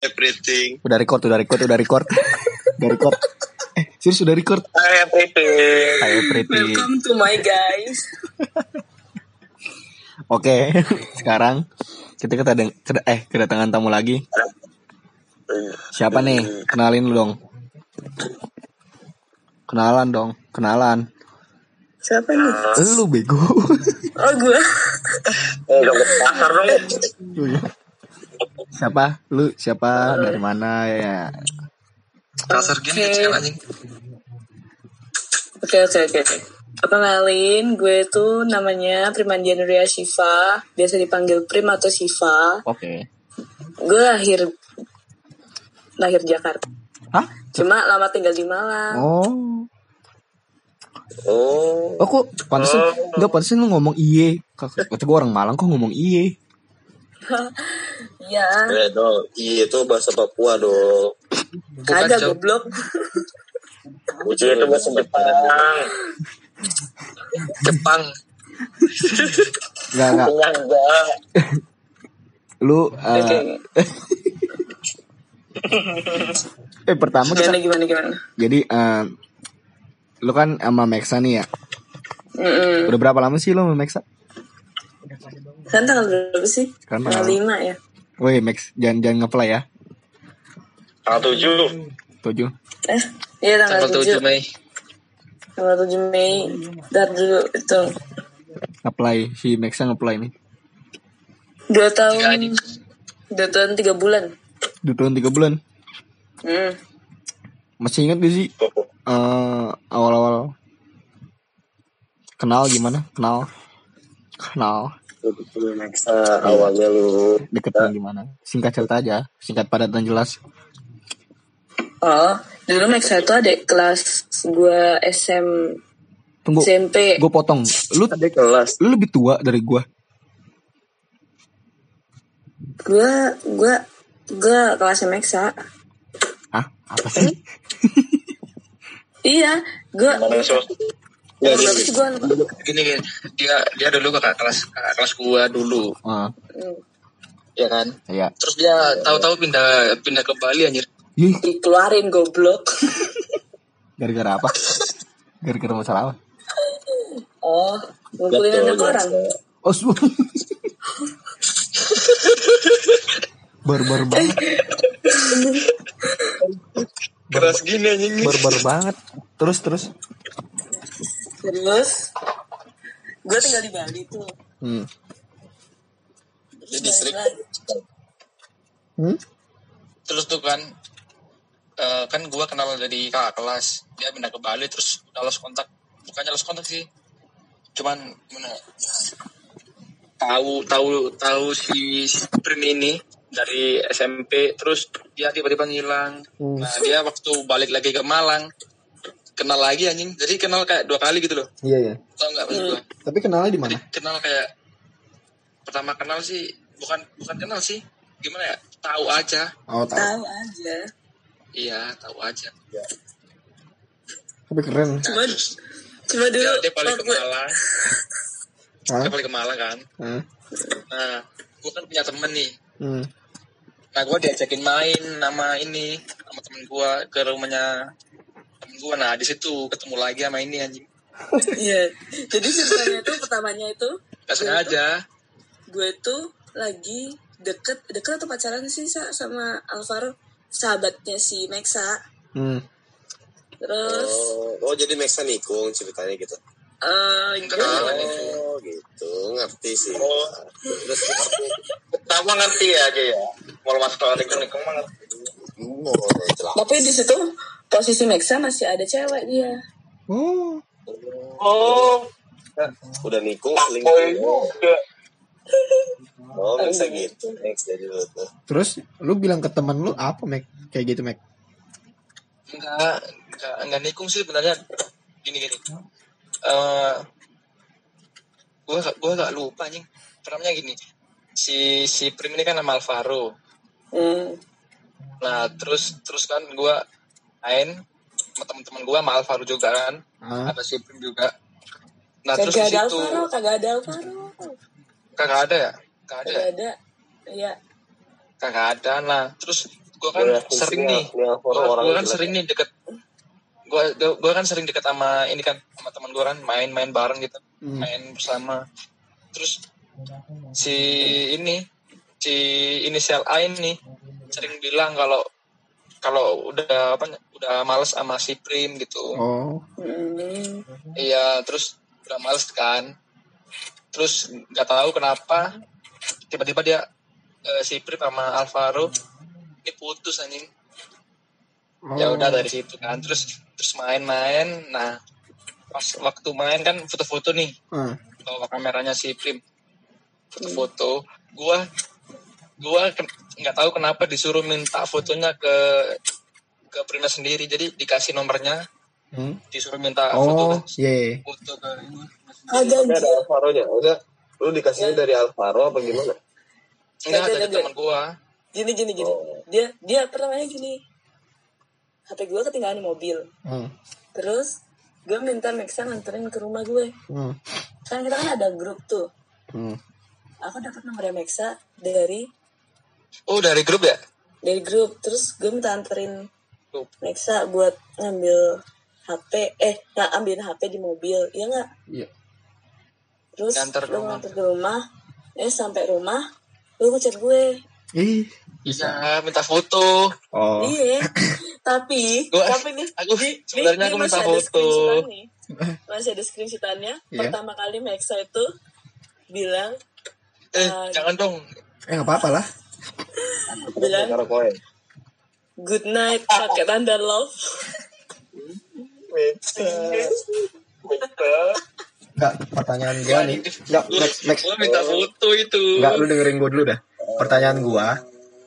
everything. Udah record, udah record, udah record. udah record. Eh, serius udah record. Hi everything. Hai Pretty. Welcome to my guys. Oke, sekarang kita kedatangan, eh kedatangan tamu lagi. Siapa nih? Kenalin lu dong. Kenalan dong, kenalan. Siapa nih? Lu bego. Oh gue. Eh, gak pasar dong. Siapa? Lu siapa? Dari mana ya? Pasar gini Oke. kecil anjing. Oke oke oke. Kenalin, gue tuh namanya Primandia Nuria Shiva, biasa dipanggil Prim atau Shiva. Oke. Gue lahir lahir Jakarta. Hah? Cuma lama tinggal di Malang. Oh. Oh. Oh kok pantesan enggak pantesan lu ngomong iye. Kata gue orang Malang kok ngomong iye. Iya. Eh, dong. Iya itu bahasa Papua dong. Kagak goblok. Iya itu bahasa Jepang. Jepang. Enggak enggak. Enggak enggak. Lu eh, Oke. eh pertama kita Gimana gimana gimana. jadi eh, lu kan sama Mexa nih ya. Mm-mm. Udah berapa lama sih lu sama Mexa? Kan tanggal berapa sih? Kan Tanggal tanggal- 5 ya. Woi Max, jangan jangan ngeplay ya. Tanggal tujuh. Tujuh. Eh, iya tanggal, Tanggal 7. tujuh Mei. Tanggal 7 Mei. Dar dulu itu. Ngeplay si Maxa ngeplay nih. Dua tahun. Dua tahun tiga bulan. Dua tahun tiga bulan. Hmm. Masih ingat gak sih eh, awal-awal kenal gimana? Kenal. Kenal. Maksa awalnya lu. Deketnya gimana? Singkat cerita aja, singkat padat dan jelas. Oh, dulu Max itu adik kelas gua SM Tunggu, SMP. gue potong. Lu Ada kelas. lu lebih tua dari gua. Gua gua gua kelas Maxa. Hah? Apa sih? Iya, gua Sih? Umur berapa sih gua? gini gini dia dia dulu kakak kelas kakak kelas gua dulu Hmm. ya kan ya. terus dia tahu-tahu pindah pindah ke Bali anjir Ih, Dikeluarin goblok. gara-gara apa? Gara-gara masalah apa? Oh, ngumpulin anak orang. Oh, Barbar banget, keras gini anjing barbar banget. Terus terus. Terus gua tinggal di Bali tuh. Hmm. Terus Di distrik. Hmm? terus tuh kan eh, kan gua kenal dari kakak kelas dia pindah ke Bali terus udah lost kontak bukannya lost kontak sih cuman gimana ya, tahu tahu tahu si si Prim ini dari SMP terus dia tiba-tiba ngilang Hmm. nah dia waktu balik lagi ke Malang kenal lagi anjing jadi kenal kayak dua kali gitu loh Iya ya. tau nggak maksud gua Tapi kenalnya di mana? Jadi kenal kayak pertama kenal sih bukan bukan kenal sih gimana ya tahu aja Oh tahu. Tahu aja. iya tahu aja Tapi keren. Cuma cuma dulu dia, dia balik ke Malang Hah? dia balik ke Malang kan Hah? nah gue kan punya temen nih Hmm. nah gue diajakin main nama ini sama temen gue ke rumahnya temen gue nah di situ ketemu lagi sama ini anjing Iya. Jadi ceritanya itu pertamanya itu gak sengaja gue tuh lagi deket deket atau pacaran sih Sa, sama Alvaro sahabatnya si Mexa. Hmm. Terus Oh, oh jadi Maxa nikung ceritanya gitu. gue Kenalan. Oh gitu, ngerti sih. Oh. Terus pertama ngerti aja ya kalau masalah nikung nikung mah ngerti oh, tapi di situ posisi Mexa masih ada cewek dia. Oh. oh Udah nikung selingkuh. Oh, Maxa gitu. Next jadi lu tuh. Terus lu bilang ke teman lu apa, Mac? Kayak gitu, Mac. enggak enggak enggak nikung sih sebenarnya gini gini eh gue gak gue gak lupa anjing pertamanya gini si si Prim ini kan nama Alvaro Hmm. nah terus terus kan gue main sama teman-teman gue sama Alvaro juga kan Ah. ada si Prim juga nah terus di Kagak ada situ Alvaro, kagak ada Alvaro. kagak ada ya kagak ada ya Kagak ada. Iya. kagak ada nah terus gua kan yakin sering nih gua kan sering nih deket gua gua, gua kan sering deket sama ini kan sama teman gua kan main-main bareng gitu Hmm. main bersama terus si ini si inisial A ini sering bilang kalau kalau udah apa udah males sama si Prim gitu Oh. Hmm. iya terus udah males kan terus nggak tahu kenapa tiba-tiba dia eh, si Prim sama Alvaro ini putus anjing ya Oh. udah dari situ kan terus terus main-main nah pas waktu main kan foto-foto nih Hmm. bawa kameranya si Prim foto-foto gua gua ken- nggak tahu kenapa disuruh minta fotonya ke ke Primnya sendiri jadi dikasih nomornya Hmm. disuruh minta foto Oh, iya. foto ke ini Ada Tapi ada anjir. Alvaro nya. Udah, lu dikasihnya dari Alvaro apa gimana? enggak Ada, dari teman gua Gini gini gini. Oh. Dia dia pertamanya gini. HP gue ketinggalan di mobil. Hmm. Terus gue minta Maxa nganterin ke rumah gue. Hmm. Kan kita kan ada grup tuh. Hmm. Aku dapat nomornya Maxa dari oh dari grup ya dari grup. Terus gue minta anterin Grup. Maxa buat ngambil HP eh nggak ambilin HP di mobil, iya nggak? Iya. Terus gue rumah. nganter ke rumah, eh sampai rumah, lu ngechat gue, Ih. bisa minta foto Oh. iya. tapi, Gua- tapi nih, aku di- sebenarnya di- aku minta masih ada foto. Masih ada screenshotannya. Iya. Pertama kali Maxa itu bilang, eh Ah, jangan dong Eh nggak apa-apa lah. Bilang good night pakai tanda love. Enggak, pertanyaan gua nih. Enggak, next next. gua minta foto itu Enggak, lu dengerin gua dulu dah. Pertanyaan gua,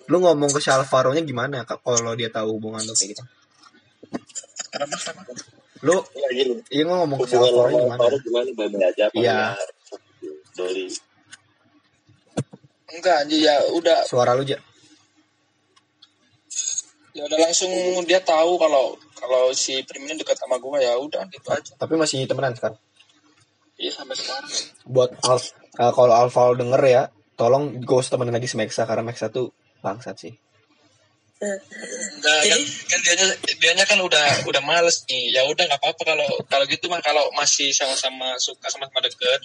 lu ngomong ke si Alvaro-nya gimana Kak, kalau dia tahu hubungan lu kayak gitu? Kenapa? Lu Ya gini. iya ngomong ke si Alvaro gimana? Alvaro gimana? Baik aja apa Iya. Doli. Enggak anjir ya udah Suara lu, Ja. ya udah langsung dia tahu kalau kalau si Prim ini dekat sama gua ya udah gitu aja Tapi masih temenan sekarang. iya sampai sekarang Buat Alf, eh, kalau Alvaro denger ya, tolong gak usah temenan lagi sama Mexa karena Mexa tuh bangsat sih. Enggak, kan, kan dianya, dianya kan udah udah males nih. Ya udah nggak apa-apa kalau kalau gitu mah kalau masih sama-sama suka sama-sama deket,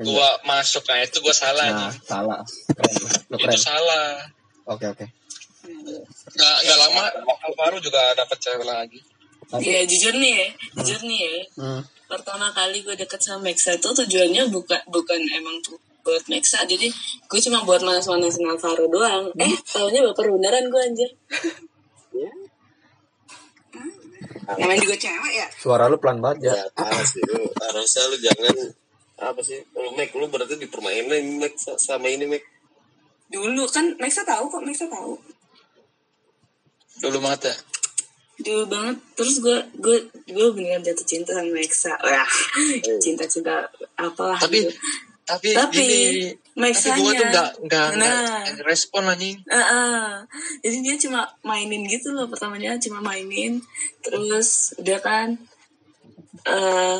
gua masuk nah itu gua salah Nah, nih. salah. Keren. Lu Itu keren. salah. Oke, oke. Nggak nggak lama Alvaro juga dapet cewek lagi. Iya jujur nih ya, jujur nih ya. Hmm. Pertama kali gue deket sama Maxa itu tujuannya bukan bukan emang tuh buat Maxa, jadi gue cuma buat manas-manasin Alvaro doang. Eh, taunya baper beneran gue anjir. Namanya juga cewek ya. Suara lu pelan banget, Ya, lu? Harusnya lu jangan apa sih? Lu Mac, lu berarti dipermainin Mac sama ini Mac. Dulu kan Maxa tahu kok, Maxa tahu. Dulu banget ya. Dulu banget. Terus gue gue gue beneran jatuh cinta sama Maxa. Wah, cinta-cinta apalah. Tapi gitu. tapi, Tapi, gini, tapi Max-anya. gua tuh nggak nggak Nah. nggak respon anjing. Ah, ah. Jadi dia cuma mainin gitu loh pertamanya cuma mainin terus udah kan eh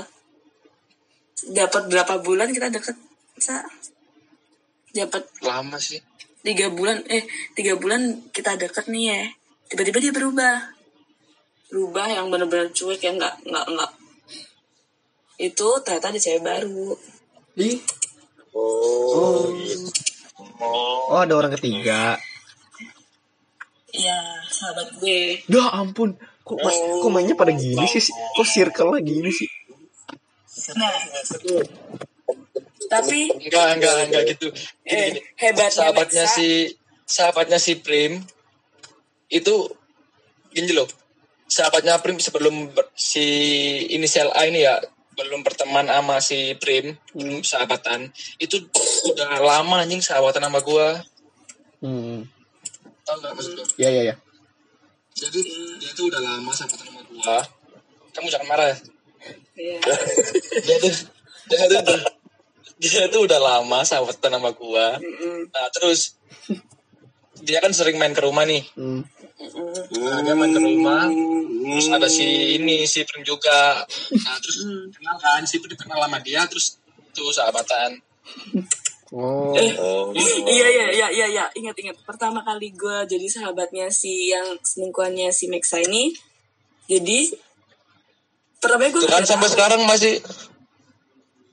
dapat berapa bulan kita deket sa dapat Lama sih. tiga bulan eh tiga bulan kita deket nih ya tiba-tiba dia berubah berubah yang benar-benar cuek yang nggak nggak nggak itu ternyata ada cewek baru Ih. Oh, gitu. Oh, ada orang ketiga. Iya sahabat gue Ya ampun. Kok, mas, kok mainnya pada gini sih? Kok circle lagi gini sih? Nah tapi Enggak enggak enggak gitu. Gini, eh, gini. hebatnya sahabatnya si sahabatnya si Prim itu gini loh sahabatnya Prim sebelum ber- si inisial A ini ya belum berteman sama si Prim belum sahabatan itu udah lama anjing sahabatan sama gua Hmm. tau gak maksud lu? Ya, ya, ya. jadi dia tuh udah lama sahabatan sama gua kamu jangan marah ya Iya. dia tuh dia tuh udah, dia tuh udah lama sahabatan sama gua Mm-mm. nah terus dia kan sering main ke rumah nih Hmm. Nah, dia main ke rumah terus ada si ini si Prim juga nah terus kenal kan si Prim kenal sama dia terus tuh sahabatan Oh. Eh, Oh. iya iya iya iya iya ingat ingat pertama kali gue jadi sahabatnya si yang selingkuhannya si Maxa ini jadi pertama gue kan sampai sekarang masih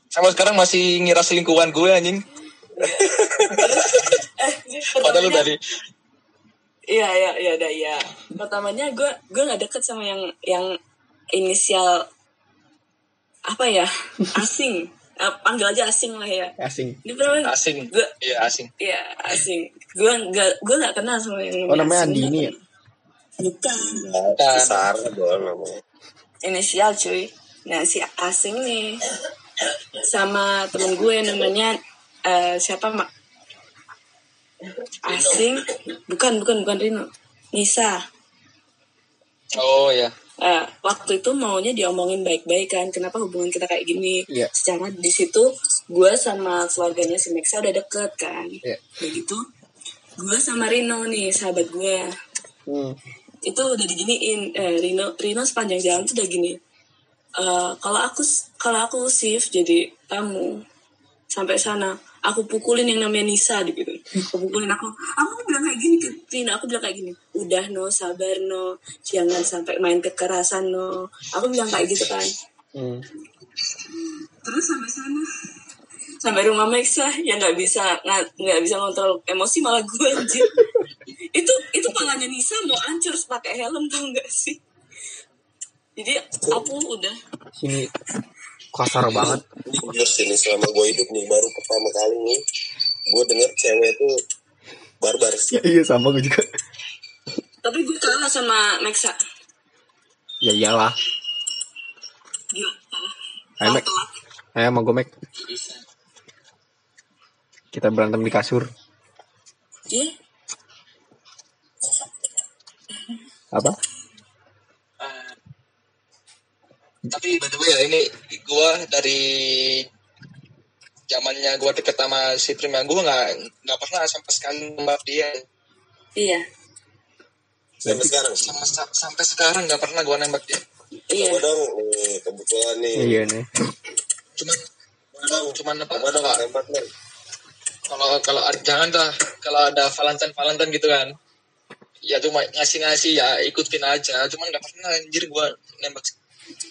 sampai sekarang masih ngira selingkuhan gue anjing. eh, Padahal lu dari Iya iya iya ada iya. Pertamanya gue gue nggak deket sama yang yang inisial apa ya asing. Eh, panggil aja asing lah ya. Asing. Ini pertama asing. Gue Iya asing. Iya asing. Gue nggak gue nggak kenal sama yang Oh, namanya asing. Andini ya? Bukan. Kan. Sarah doang namanya. Inisial cuy. Nah si asing nih sama temen gue namanya eh, siapa mak? Asing. Bukan bukan bukan Rino. Nisa. Oh ya. Eh, waktu itu maunya diomongin baik-baik kan kenapa hubungan kita kayak gini Iya. secara di situ gue sama keluarganya si Mexa udah deket kan Iya. begitu gue sama Rino nih sahabat gue Hmm. Itu udah diginiin. Eh, Rino Rino sepanjang jalan tuh udah gini. Eh, kalau aku kalau aku shift jadi tamu sampai sana aku pukulin yang namanya Nisa gitu aku pukulin aku aku bilang kayak gini ke Rino aku bilang kayak gini udah no sabar no. Jangan sampai main kekerasan no. Aku bilang kayak gitu kan. Hmm. terus sampai sana sampai rumah Mexa yang nggak bisa nggak nggak bisa kontrol emosi malah gue anjir itu itu palanya Nisa mau hancur pakai helm tau nggak sih jadi aku udah Sini kasar banget. Ini jujur sih nih selama gue hidup nih baru pertama kali nih gue denger cewek tuh barbar sih. Ya, iya sama gue juga. tapi gue kalah sama Mexa Ya iyalah. gila Ayo, Mek. Ayo sama gue, Mek. Kita berantem di kasur. iya Apa? Ah. tapi by the way ya ini gue dari zamannya gue deket sama si Prima gue nggak nggak pernah sampai sekali nembak dia iya Sampai sekarang. sama sampai sekarang nggak pernah gue nembak dia iya Coba dong nih kebetulan nih. Iya nih. cuman cuman apa Coba dong kalau nembak nih. Kalau kalau ada- jangan lah kalau ada Valentine Valentine gitu kan. Ya cuma ngasih ngasih ya ikutin aja. Cuman nggak pernah anjir gue nembak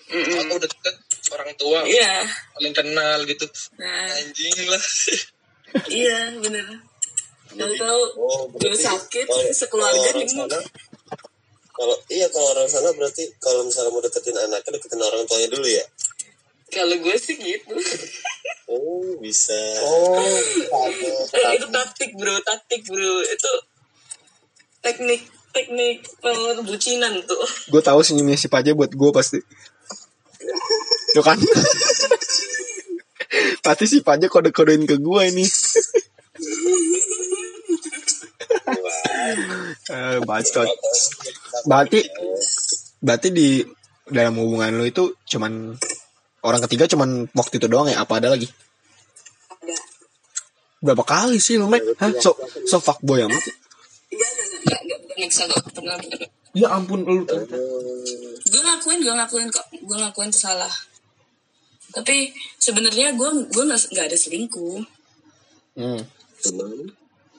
Mm-mm. aku udah deket orang tua iya. paling kenal gitu. Nah. Anjing lah. Iya bener. Tahu tahu Oh, berarti sakit kalau- sekeluarga kalau orang nih sana, kalau iya kalau orang sana berarti kalau misalnya mau deketin anaknya deketin orang tuanya dulu ya. Kalau gue sih gitu Oh bisa. Oh. Eh, itu taktik bro taktik bro itu teknik teknik perbucinan tuh Gue tahu senyumnya si Paja buat gue pasti. Tuh kan? pasti si Paja kode-kodein ke gue ini. Eh, bacot. Berarti berarti di dalam hubungan lo itu cuman orang ketiga cuman waktu itu doang ya? Apa ada lagi? ada Berapa kali sih lo, Mek? Hah? So, so fuckboy amat? iya Nexa kok pernah bener Ya ampun, lu gue ngakuin gue ngakuin kok gue ngakuin itu salah tapi sebenarnya gue gue nggak ada selingkuh Hmm.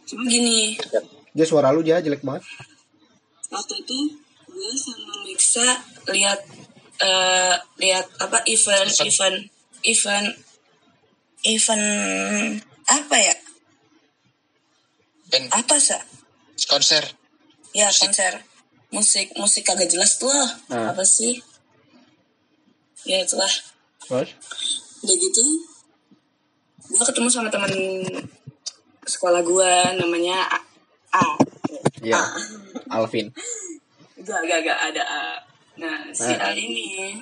cuma gini Dia suara lu dia jelek banget. waktu itu gue sama Mixa lihat eh lihat apa event event event event apa ya dan apa sih konser ya konser musik musik kagak jelas tuh lah. Ah. apa sih ya itulah Terus? udah gitu gue ketemu sama teman sekolah gue namanya A, A. Iya. Alvin. Gak, gak, gak ada A. Nah, si Ah. A ini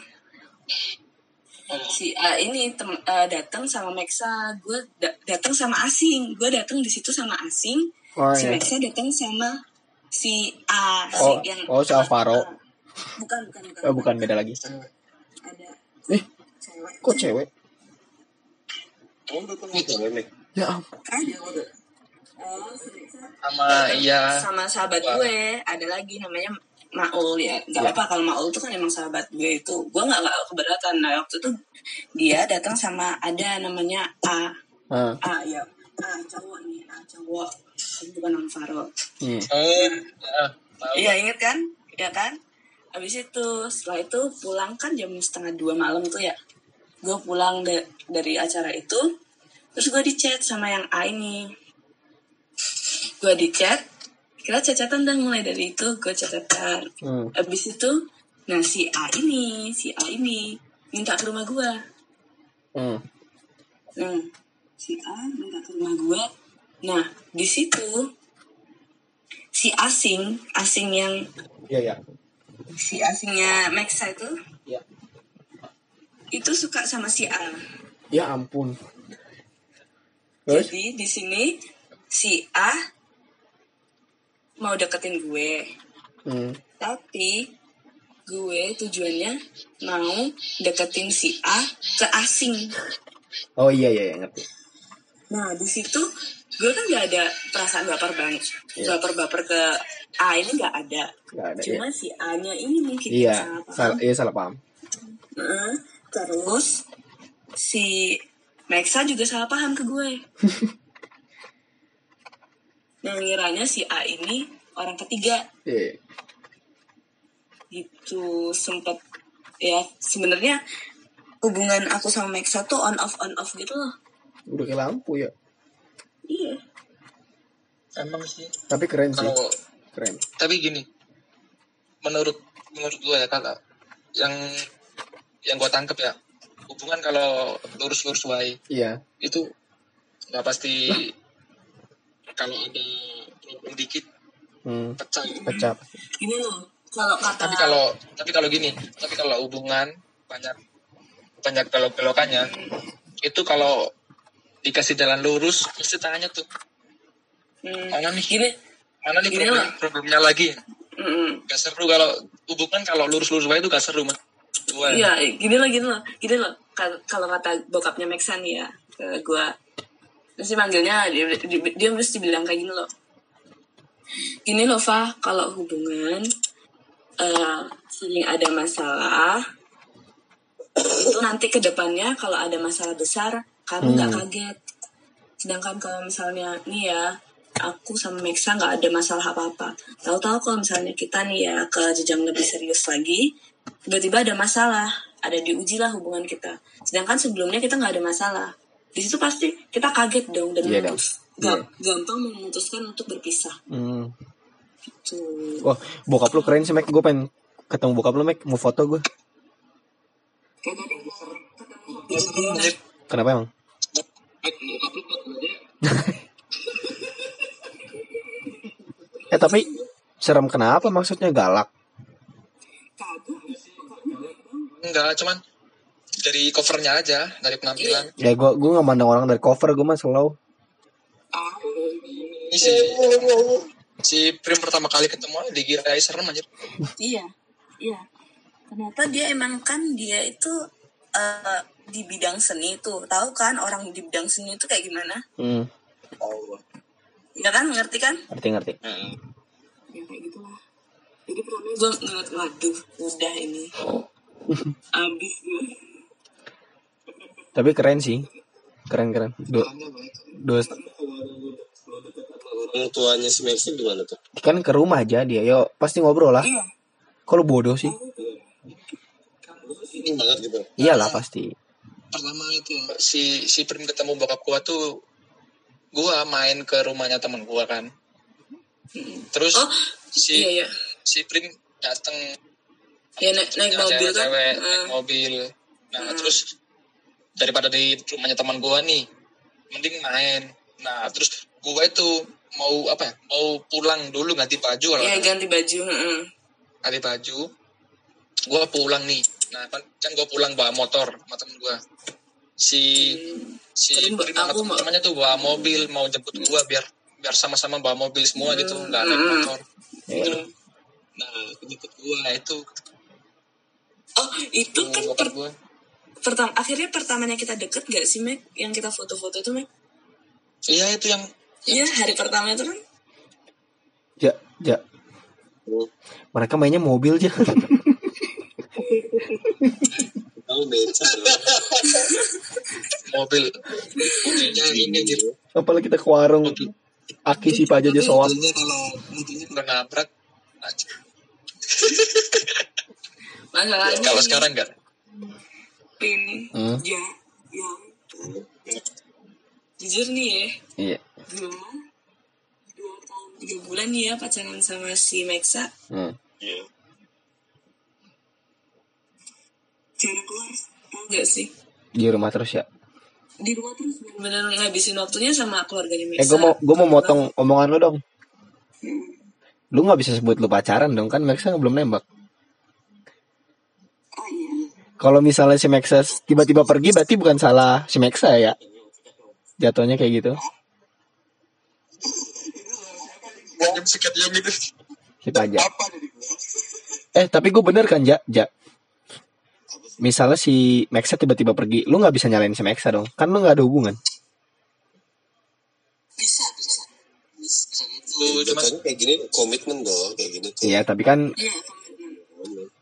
si A ini tem, eh, datang sama Mexa, gue da- datang sama asing, gue datang di situ sama asing, Oh, si iya. Mexa datang sama si A, Oh, si yang oh, si Alvaro. bukan, bukan, bukan, Oh, bukan beda lagi. ada Eh, cewek, kok cewek? Oh, nih. Ya ampun. ada Oh, si sama iya sama sahabat gue ada lagi namanya Maul ya nggak Ya. apa kalau Maul tuh kan emang sahabat gue itu gue nggak nggak keberatan nah waktu itu dia datang sama ada namanya A Ah, A ya ah cowok nih ah cowok bukan Alvaro Iya. oh ya, Iya inget kan? Iya kan? Habis itu setelah itu pulang kan jam setengah dua malam tuh ya. Gue pulang da- dari acara itu, terus gue di chat sama yang A ini. Gue di chat, kira cacatan dan mulai dari itu gue catatan. Hmm. Habis itu, nah si A ini, si A ini minta ke rumah gue. Hmm. Nah, si A minta ke rumah gue. Nah, di situ si asing, asing yang Iya ya. si asingnya Maxa itu Ya. itu suka sama si A. Ya ampun. Terus? Jadi di sini si A mau deketin gue, Hmm. tapi gue tujuannya mau deketin si A ke asing. Oh iya iya iya, ngerti. Nah di situ gue kan nggak ada perasaan baper banget, Iya. baper-baper ke A ini nggak ada. Gak ada. Cuma si A-nya ini mungkin Iya, salah paham. salah, iya salah paham. Heeh. terus si Maxa juga salah paham ke gue. Yang ngiranya si A ini orang ketiga Iya. gitu sempet ya sebenarnya hubungan aku sama Maxa tuh on off on off gitu loh. Udah kayak lampu ya. Iya. emang sih Tapi keren sih. kalau Keren. tapi gini menurut menurut gue ya kalau yang yang gue tangkep ya hubungan kalau lurus-lurus wae Iya. itu nggak pasti kalau ada problem dikit Hmm. pecah Pecah. Gini loh kalau kata tapi kalau tapi kalau gini tapi kalau hubungan banyak banyak belok belokannya itu kalau dikasih jalan lurus pasti tanya tuh Hmm, mana nih gini mana nih Gini problem, lah. problemnya lagi mm-mm. gak seru kalau hubungan kalau lurus-lurus wae itu gak seru mah Iya, gini loh, gini loh, gini loh. Kal- Kalau kata bokapnya Maxa nih ya, ke gue, terus dia manggilnya, dia, dia, dia mesti bilang kayak gini loh. Gini loh, Fa, kalau hubungan eh sering ada masalah, itu nanti ke depannya kalau ada masalah besar, kamu nggak kaget. Sedangkan kalau misalnya nih ya, aku sama Maxa nggak ada masalah apa-apa. Tahu-tahu kalau misalnya kita nih ya ke jenjang lebih serius lagi, tiba-tiba ada masalah, ada diuji lah hubungan kita. Sedangkan sebelumnya kita nggak ada masalah. Di situ pasti kita kaget dong dan Iya dong. memutus- ga- gampang memutuskan untuk berpisah. Hmm. Tuh. Wah, bokap lu keren sih, Mek. Gue pengen ketemu bokap lu, Mek. Mau foto gue. Kenapa emang? Eh, tapi serem kenapa maksudnya galak? enggak cuman dari covernya aja dari penampilan Ya, gue gue nggak mandang orang dari cover, gue mah slow. ini sih si Prim pertama kali ketemu aja dikira serem anjir Iya, iya. Ternyata dia emang kan dia itu eh, di bidang seni tuh. Tahu kan orang di bidang seni itu kayak gimana? Hmm. Oh, Ya kan, ngerti kan? Ngerti ngerti. Ya kayak gitulah. Jadi pertama gue ngeliat, waduh, udah ini. Abis gue. Tapi keren sih. Keren keren. Dua, dua, orang tuanya si Maxi gimana tuh? kan ke rumah aja dia. Yo, pasti ngobrol lah. Iya. Kalau bodoh sih. Ini banget gitu. Iyalah pasti. pertama itu si si Prim ketemu bokap gua tuh gua main ke rumahnya temen gua kan terus Oh, si iya, iya. si Prim dateng Ya naik, naik mobil kan? cewek-cewek, naik Eh, mobil nah terus daripada di rumahnya teman gua nih mending main nah terus gua itu mau apa ya mau pulang dulu ganti baju kalau Iya ganti baju. heeh. ganti baju gua pulang nih nah kan, kan gua pulang bawa motor sama temen gua si si Prim, Prim sama aku mau- teman-temannya tuh bawa mobil mau jemput gua biar biar sama-sama bawa mobil semua gitu nggak naik Hmm. motor Iya. nah jemput gua itu Oh itu kan per- gua pertama akhirnya pertamanya kita deket gak sih Mek? Yang kita foto-foto itu Mek? iya itu yang Iya hari pertama itu kan? Ja, ja. Mereka mainnya mobil aja. Mobil mobilnya ini gitu apalagi kita ke warung aki si aja aja soal kalau nabrak anjing. masalahnya kalau sekarang enggak ini. Hmm. ya ya jujur nih ya. Iya. Gue dua tahun tiga bulan nih ya pacaran sama si Mexa hmm. Iya. cara keluar tau gak sih? Di rumah terus ya? Di rumah terus benar-benar ngabisin waktunya sama keluarganya Mexa eh gue mau gue mau motong omongan lu dong. Lu nggak bisa sebut lu pacaran dong kan Maxa belum nembak kalau misalnya si Maxa tiba-tiba pergi berarti bukan salah si Maxa ya? Jatuhnya kayak gitu. Sikat gitu dari gue? eh tapi gue bener kan ja? Ja? Misalnya si Maxa tiba-tiba pergi lu nggak bisa nyalain si Maxa dong. Kan lu nggak ada hubungan. Bisa bisa. Bisa gitu. Kayak gini komitmen dong kayak gini tuh. iya tapi kan iya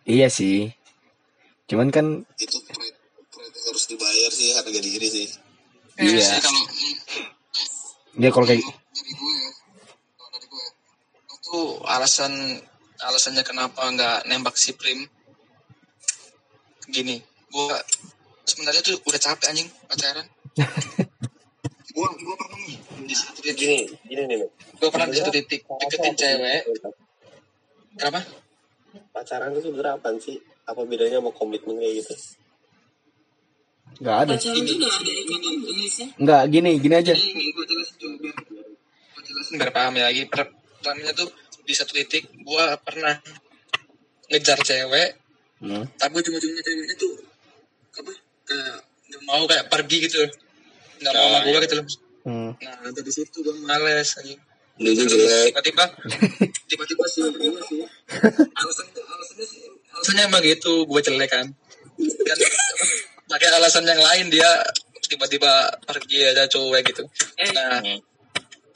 iya sih cuman kan Itu pride, pride yang harus dibayar sih harga diri sih. Iya. sih kalau dia kalau kayak dari gue ya. Kalau dari gue itu alasan alasannya kenapa nggak nembak si Prim? Gini gue sebenarnya tuh udah capek anjing pacaran. Gue gue pernah nih di satu titik. Gini, gini nih. Gue pernah di satu titik deketin cewek. kenapa? Pacaran itu sebenarnya apa sih? Apa bedanya sama komitmen kayak gitu? nggak ada. Indonesia nggak gini gini aja. Ini gue jelasin coba biar gue jelasin biar paham ya lagi. Per- pertamanya tuh di satu titik gue pernah ngejar cewek hmm. tapi ujung-ujungnya ceweknya tuh apa kayak nggak mau kayak pergi gitu. Nggak mau sama gue gitu loh. Hmm. nah dari situ gue males jelek. tiba-tiba tiba-tiba sih. Alasan alasannya sih alasannya emang gitu gue jelek kan. Kan apa, pakai alasan yang lain dia tiba-tiba pergi aja cowok gitu. Nah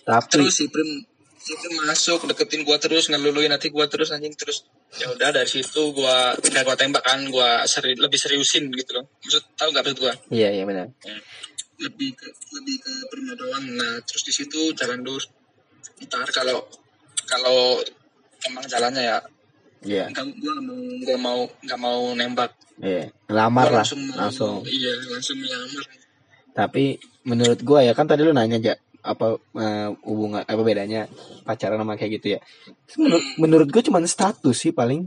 tapi terus si Prim si Prim masuk deketin gua terus ngeluluin nanti gua terus anjing terus ya udah dari situ gua nggak gua tembak kan gua seri, lebih seriusin gitu loh. Maksud tahu nggak maksud gua? Iya iya benar. Lebih ke lebih ke Prim doang. Nah terus di situ jalan lurus ntar kalau kalau emang jalannya ya iya. Nggak gua nggak mau gua mau nggak mau nembak. Iya lamar Gua lah mau- langsung. Iya langsung melamar tapi menurut gua ya kan tadi lu nanya aja apa eh, hubungan apa bedanya pacaran sama kayak gitu ya. Menurut, menurut gua cuman status sih paling.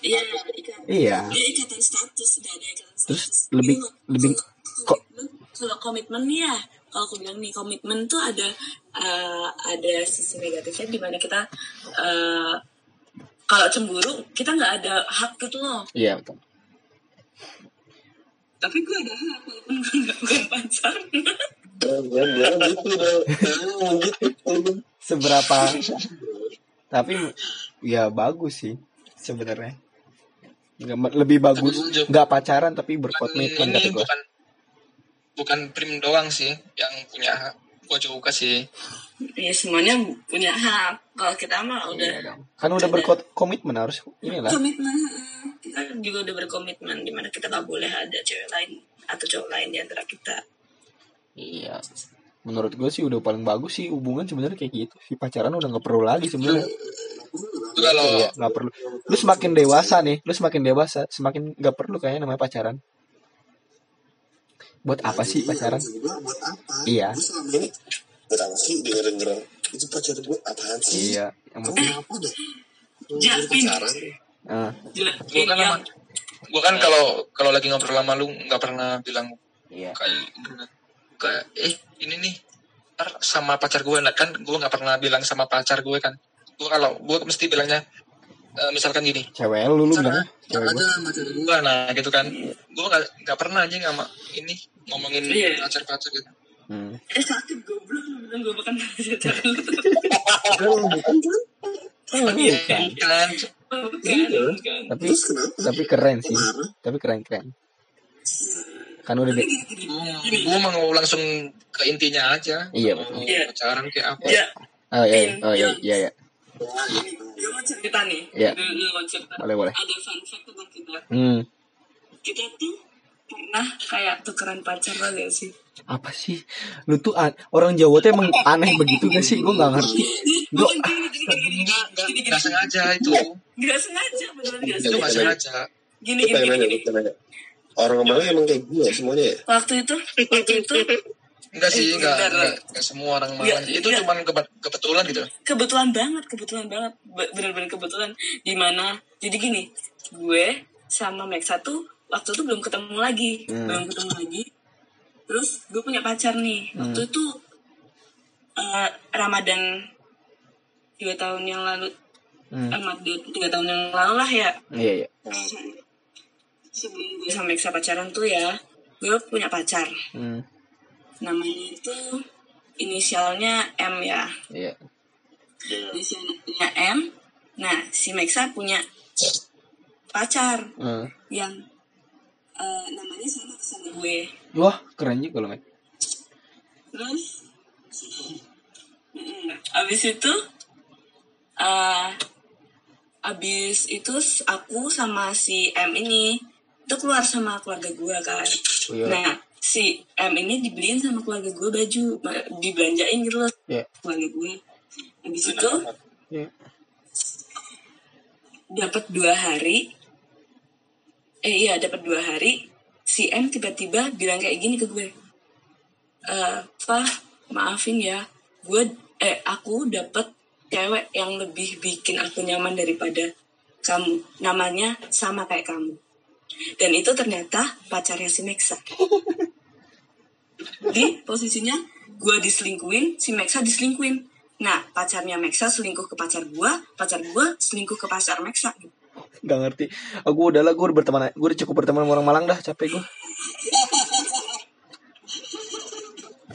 Iya ikatan iya. Iya. Ikatan status, udah ada ikatan status. Terus lebih- Iya, lebih kok- kalau komitmen ya, kalau aku bilang nih komitmen tuh ada eh, ada sisi negatifnya di mana kita eh, kalau cemburu kita nggak ada hak gitu loh. iya betul Tapi gue ada hak walaupun gue nggak bukan pacar. Gue bilang gitu gitu. seberapa tapi ya bagus sih sebenarnya Nggak- lebih bagus nggak pacaran tapi berkomitmen kata gua bukan bukan Prim doang sih yang punya hak gua juga sih ya semuanya punya hak. Kalau kita mah udah Iya dong. kan udah berkomitmen harus inilah komitmen. Kita juga udah berkomitmen di mana kita nggak boleh ada cewek lain atau cowok lain di antara kita. iya menurut gue sih udah paling bagus sih hubungan sebenarnya kayak gitu si pacaran udah nggak perlu lagi sebenarnya Iya, nggak perlu lu semakin dewasa nih lu semakin dewasa semakin nggak perlu kayaknya namanya pacaran buat apa sih pacaran gue buat apa? Iya. Gue selama ini buat apa sih dengerin dengerin itu pacaran gue apaan sih? iya yang Kamu penting apa deh? Japin. pacaran. ah, Gila, gua kan sama gua kan kalau kalau lagi ngobrol sama lu nggak pernah bilang iya kayak kayak eh ini nih ntar sama pacar gue nah kan gue nggak pernah bilang sama pacar gue kan gue kalau gue mesti bilangnya eh, misalkan gini cewek lu lu bilang cewek ada cewek gue nah gitu kan gue nggak nggak pernah aja sama ini ngomongin Iya. pacar pacar gitu hmm. eh sakit goblok bilang gue bukan pacar lu. Iya, kan Bukan, bukan. tapi Terus kenapa? tapi keren sih tapi keren keren kan udah deh gue mau langsung ke intinya aja Iya, Mau betul. Iya. pacaran kayak apa Ya, oh iya iya. oh iya iya iya gue mau cerita nih. Iya. Boleh, boleh. Ada fun fact tentang kita. hmm Kita tuh pernah kayak tukeran pacar lo gak sih Apa sih? Lu tuh an- orang Jawa tuh emang aneh begitu gak sih? Gue gak ngerti. Gue enggak sengaja itu. Gak sengaja, beneran gak Itu enggak sengaja. sengaja. Gini, gini, gini. Orang Malang emang kayak gue semuanya ya? Waktu itu, waktu itu Enggak sih, Eh, enggak, enggak, enggak semua orang Malang. Itu iya. cuman kebe- kebetulan gitu. kebetulan banget, kebetulan banget, Be- bener-bener kebetulan. Di mana, jadi gini, gue sama Max satu waktu itu belum ketemu lagi, Hmm. belum ketemu lagi. Terus gue punya pacar nih, waktu itu eh, Ramadan dua tahun yang lalu, Hmm. eh, maaf, dua, tiga tahun yang lalu lah ya. Iya, iya. Sebelum gue sama Max pacaran tuh ya, gue punya pacar. Hmm. Namanya itu inisialnya M ya. Iya. Inisialnya M. Nah, si Maxa punya pacar Hmm. yang eh, namanya sama sama gue. Wah, keren juga lo, Mek. Terus, mm, abis itu, eh abis itu aku sama si M ini itu keluar sama keluarga gue kan. Iya. Nah, si M ini dibeliin sama keluarga gue baju, dibelanjain gitu loh Iya. keluarga gue. Abis itu Iya. dapat dua hari, eh iya dapat dua hari, si M tiba-tiba bilang kayak gini ke gue, eh Fah, maafin ya, gue eh aku dapat cewek yang lebih bikin aku nyaman daripada kamu, namanya sama kayak kamu. Dan itu ternyata pacarnya si Mexa. Di posisinya gue diselingkuin, si Mexa diselingkuin. Nah, pacarnya Mexa selingkuh ke pacar gue, pacar gue selingkuh ke pacar Mexa. Gak ngerti. Aku udah lah, gue udah berteman, gue udah cukup berteman sama orang Malang dah, capek gue.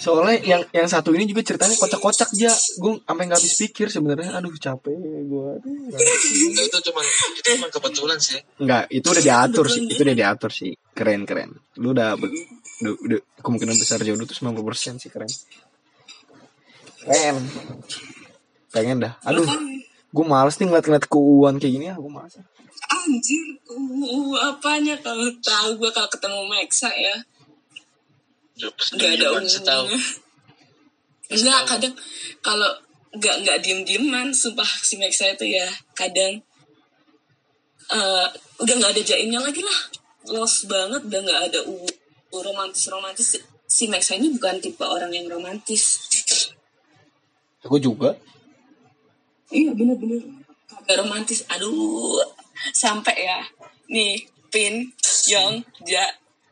Soalnya yang yang satu ini juga ceritanya kocak-kocak ya. Gue sampai nggak habis pikir sebenarnya. Aduh capek gue. Nggak. Itu, itu cuman itu cuman kebetulan sih. Enggak, itu udah diatur sih. Itu udah diatur sih. Keren keren. Lu udah, udah, udah kemungkinan besar jodoh tuh 90% sih keren. Keren. Pengen dah. Aduh, gue males nih ngeliat-ngeliat keuuan kayak gini ya. Gue males. Anjir, uh, apanya kalau tahu gue kalau ketemu Mexa ya. Gak ada umumnya. Enggak, kadang kalau nggak nggak diem dieman, sumpah si Mexa itu ya kadang eh udah nggak ada jaimnya lagi lah, los banget, udah nggak ada u romantis romantis. Si Mexa ini bukan tipe orang yang romantis. Gue juga. Iya bener-bener kagak romantis. Aduh, sampai ya. Nih pin yang ja.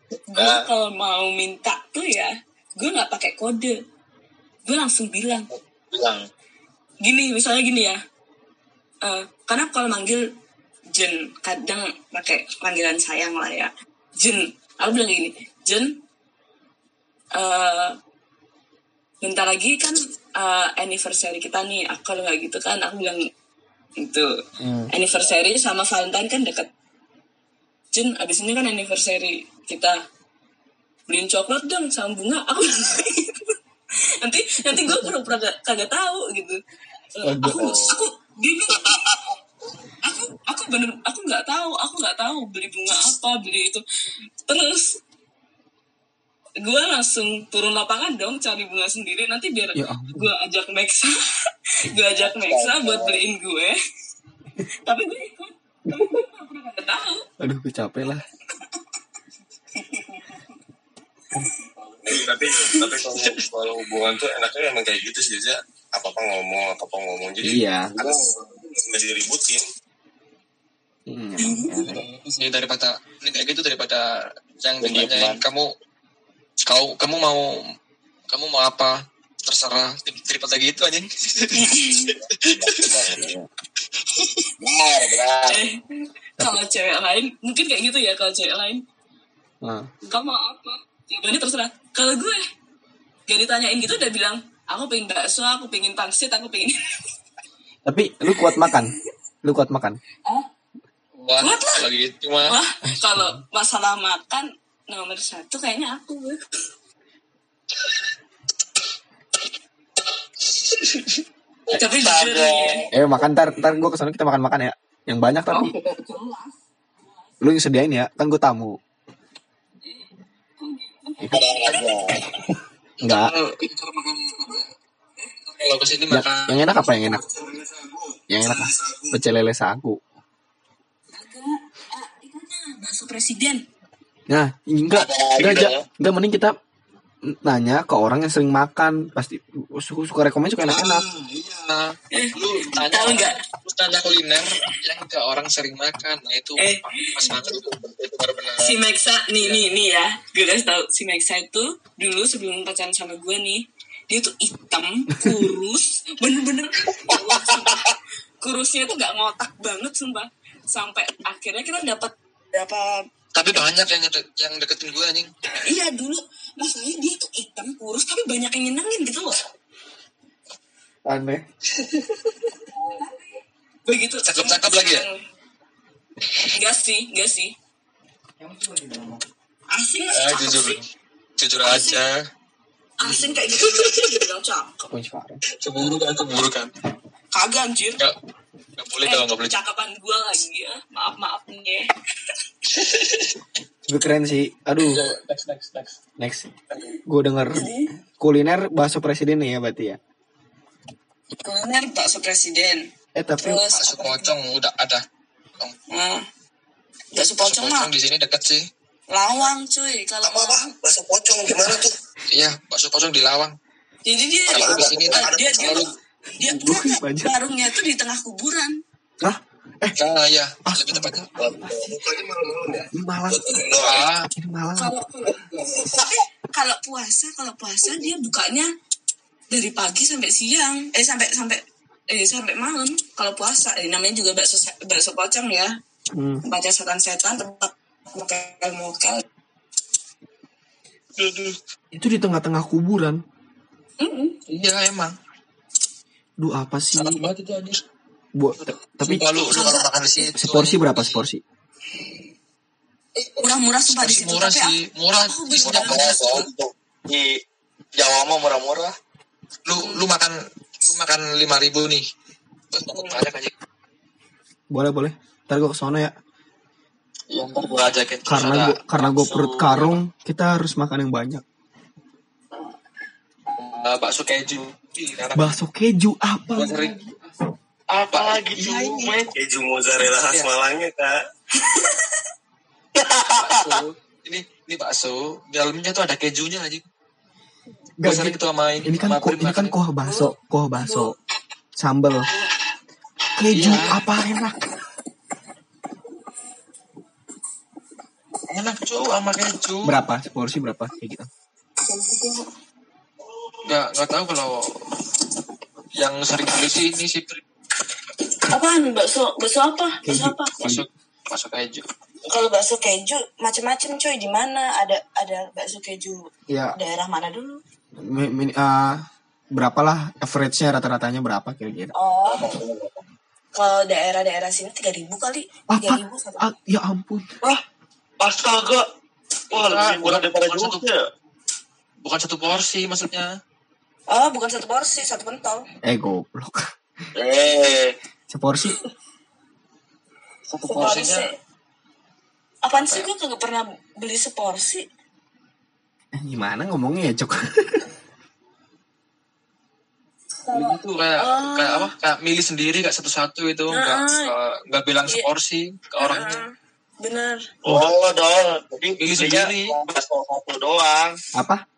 Gue Ah. kalau mau minta tuh ya gue nggak pakai kode. Gue langsung bilang. Bilang. gini misalnya gini ya. Eh, karena kalau manggil Jen kadang pakai panggilan sayang lah ya. Jen aku bilang gini Jen eh bentar lagi kan eh, anniversary kita nih aku kalau nggak gitu kan? Aku bilang itu Hmm. anniversary sama Valentine kan deket. Jen abis ini kan anniversary kita. Beliin coklat dong sama bunga aku nanti nanti gue pura-pura gak- kagak tahu gitu. Aku aku bilang, aku aku bener aku nggak tahu aku nggak tahu beli bunga apa beli itu. Terus gue langsung turun lapangan dong cari bunga sendiri. Nanti biar Ya gue ajak Maxa gue ajak Maxa buat beliin gue. Tapi gue ikut. Tapi gue kagak tahu. Aduh, gue capek lah. tapi tapi kalau kalau hubungan tuh enaknya emang kayak gitu sih aja apa apa ngomong apa apa ngomong. Jadi Iya. kadang nggak diributin. Hmm, emang, ya. Ini daripada ini kayak gitu daripada yang diem, kamu kau kamu mau kamu mau apa? Terserah. Daripada gitu aja benar benar kalau cewek lain mungkin kayak gitu ya kalau cewek lain. Nah, kamu mau apa? Jawabannya terserah. Kalau gue gak ditanyain gitu udah bilang aku pengen bakso aku pengen pangsit aku pengen tapi lu kuat makan. Lu kuat makan. oh wah Kuat lah. lagi cuma wah kalau masalah makan nomor satu kayaknya aku tapi jujur nih Eh makan ntar ntar gue ke sana kita makan makan ya. Yang banyak tapi. jelas Lu yang sediain ya. Kan gue tamu. Enggak. Kalau ya? Kalau ke sini Ya, makan yang enak apa yang enak? Yang enak? Pecel lele sagu. Agak, ah, ikannya bakso presiden. Nah, enggak, enggak, ja- ya. enggak mending kita nanya ke orang yang sering makan pasti suka suka rekomen suka enak-enak Nah, lu tanya Tahu nggak? Lu tanya kuliner yang ke orang sering makan. Nah, itu Eh. pas makan itu benar-benar. Si Maxa, nih nih nih ya, gue kasih tau si Maxa itu dulu sebelum pacaran sama gue nih, dia tuh hitam, kurus, bener-bener kurusnya tuh nggak ngotak banget sumpah. Sampai akhirnya kita dapat dapat Tapi banyak yang de- yang deketin gue anjing. iya dulu masalahnya dia tuh hitam kurus tapi banyak yang nyenengin gitu loh. aneh Begitu. Cakep-cakep lagi ya? Enggak sih, enggak sih. Asing Eh, cakep jujur. sih. Jujur aja. Asing kayak gitu dia bilang cakep. Cemburu kan, cemburu kan. Kagak anjir. Enggak enggak boleh Eh, kalau enggak boleh. cakapan gue lagi ya. Maaf maaf nih. Gue keren sih aduh Next, next, next. next gue denger kuliner bakso presiden nih ya berarti ya Kuliner bakso presiden. eh tapi Terus Bakso pocong udah ada. nah, bakso Bakso pocong mah pocong di sini deket sih. lawang cuy kalau Apa? Bakso pocong gimana tuh? Iya, bakso pocong di Lawang. Jadi dia Kalau di sini tuh Ah, dia dia selalu dia Wih, dia banyak. warungnya tuh di tengah kuburan. ah eh Nah, iya, lebih tepatnya. Bukanya malam-malam ya. doang. Ah, ini malang Kalau kalau tapi kalau puasa kalau puasa dia bukanya dari pagi sampai siang eh sampai sampai eh sampai malam kalau puasa eh, namanya juga bakso bakso pocong ya hmm. baca setan-setan tempat mokel-mokel itu di tengah-tengah kuburan iya emang. duh apa sih Enak banget itu anjir. Buat tapi Sumpah lu, lu kalau makan di situ. seporsi berapa seporsi murah-murah sumpah di situ murah tapi sih, murah. aku banyak. Murah. Di Jawa mah murah-murah. Lu lu makan lu makan lima ribu nih. Banyak aja. boleh boleh ntar gue ke sana ya Iya, ntar ajakin. Karena ada gue karena gue perut karung kita harus makan yang banyak eh, bakso keju. Bakso keju apa Gua sering Apa lagi men? Keju mozzarella khas Iya. Malangnya, Kak. bakso. Ini ini bakso, dalamnya tuh ada kejunya aja. Gak, sering tuh sama ini kan ko, ini kan kuah bakso kuah bakso sambel keju Iya. apa enak enak cuy sama keju. berapa porsi berapa kayak gitu Nggak nggak tahu kalau yang sering beli sih ini sih. Apaan? Bakso bakso apa? Bakso apa? Bakso bakso keju. kalau bakso keju macam-macam cuy. Di mana? Ada ada bakso keju ya. daerah mana dulu? Mi- mi- ah, berapalah average-nya rata-ratanya berapa kira-kira? Oh. Kalau daerah-daerah sini tiga ribu kali. Tiga apa ribu satu. Ah, ya ampun. Wah, astaga. Wah, lebih murah daripada Jogja. Bukan satu porsi maksudnya. oh bukan satu porsi satu pentol. Eh goblok. Eh, seporsi Satu seporsi porsinya apaan sih gue kagak pernah beli seporsi eh, gimana ngomongnya ya cok tuh kayak Oh. kayak apa? Kayak milih sendiri kayak satu-satu itu nggak Ah, nggak- bilang Iya. seporsi ke orangnya. Heeh, bener oh, dong. Jadi belinya sendiri. bakso satu doang. apa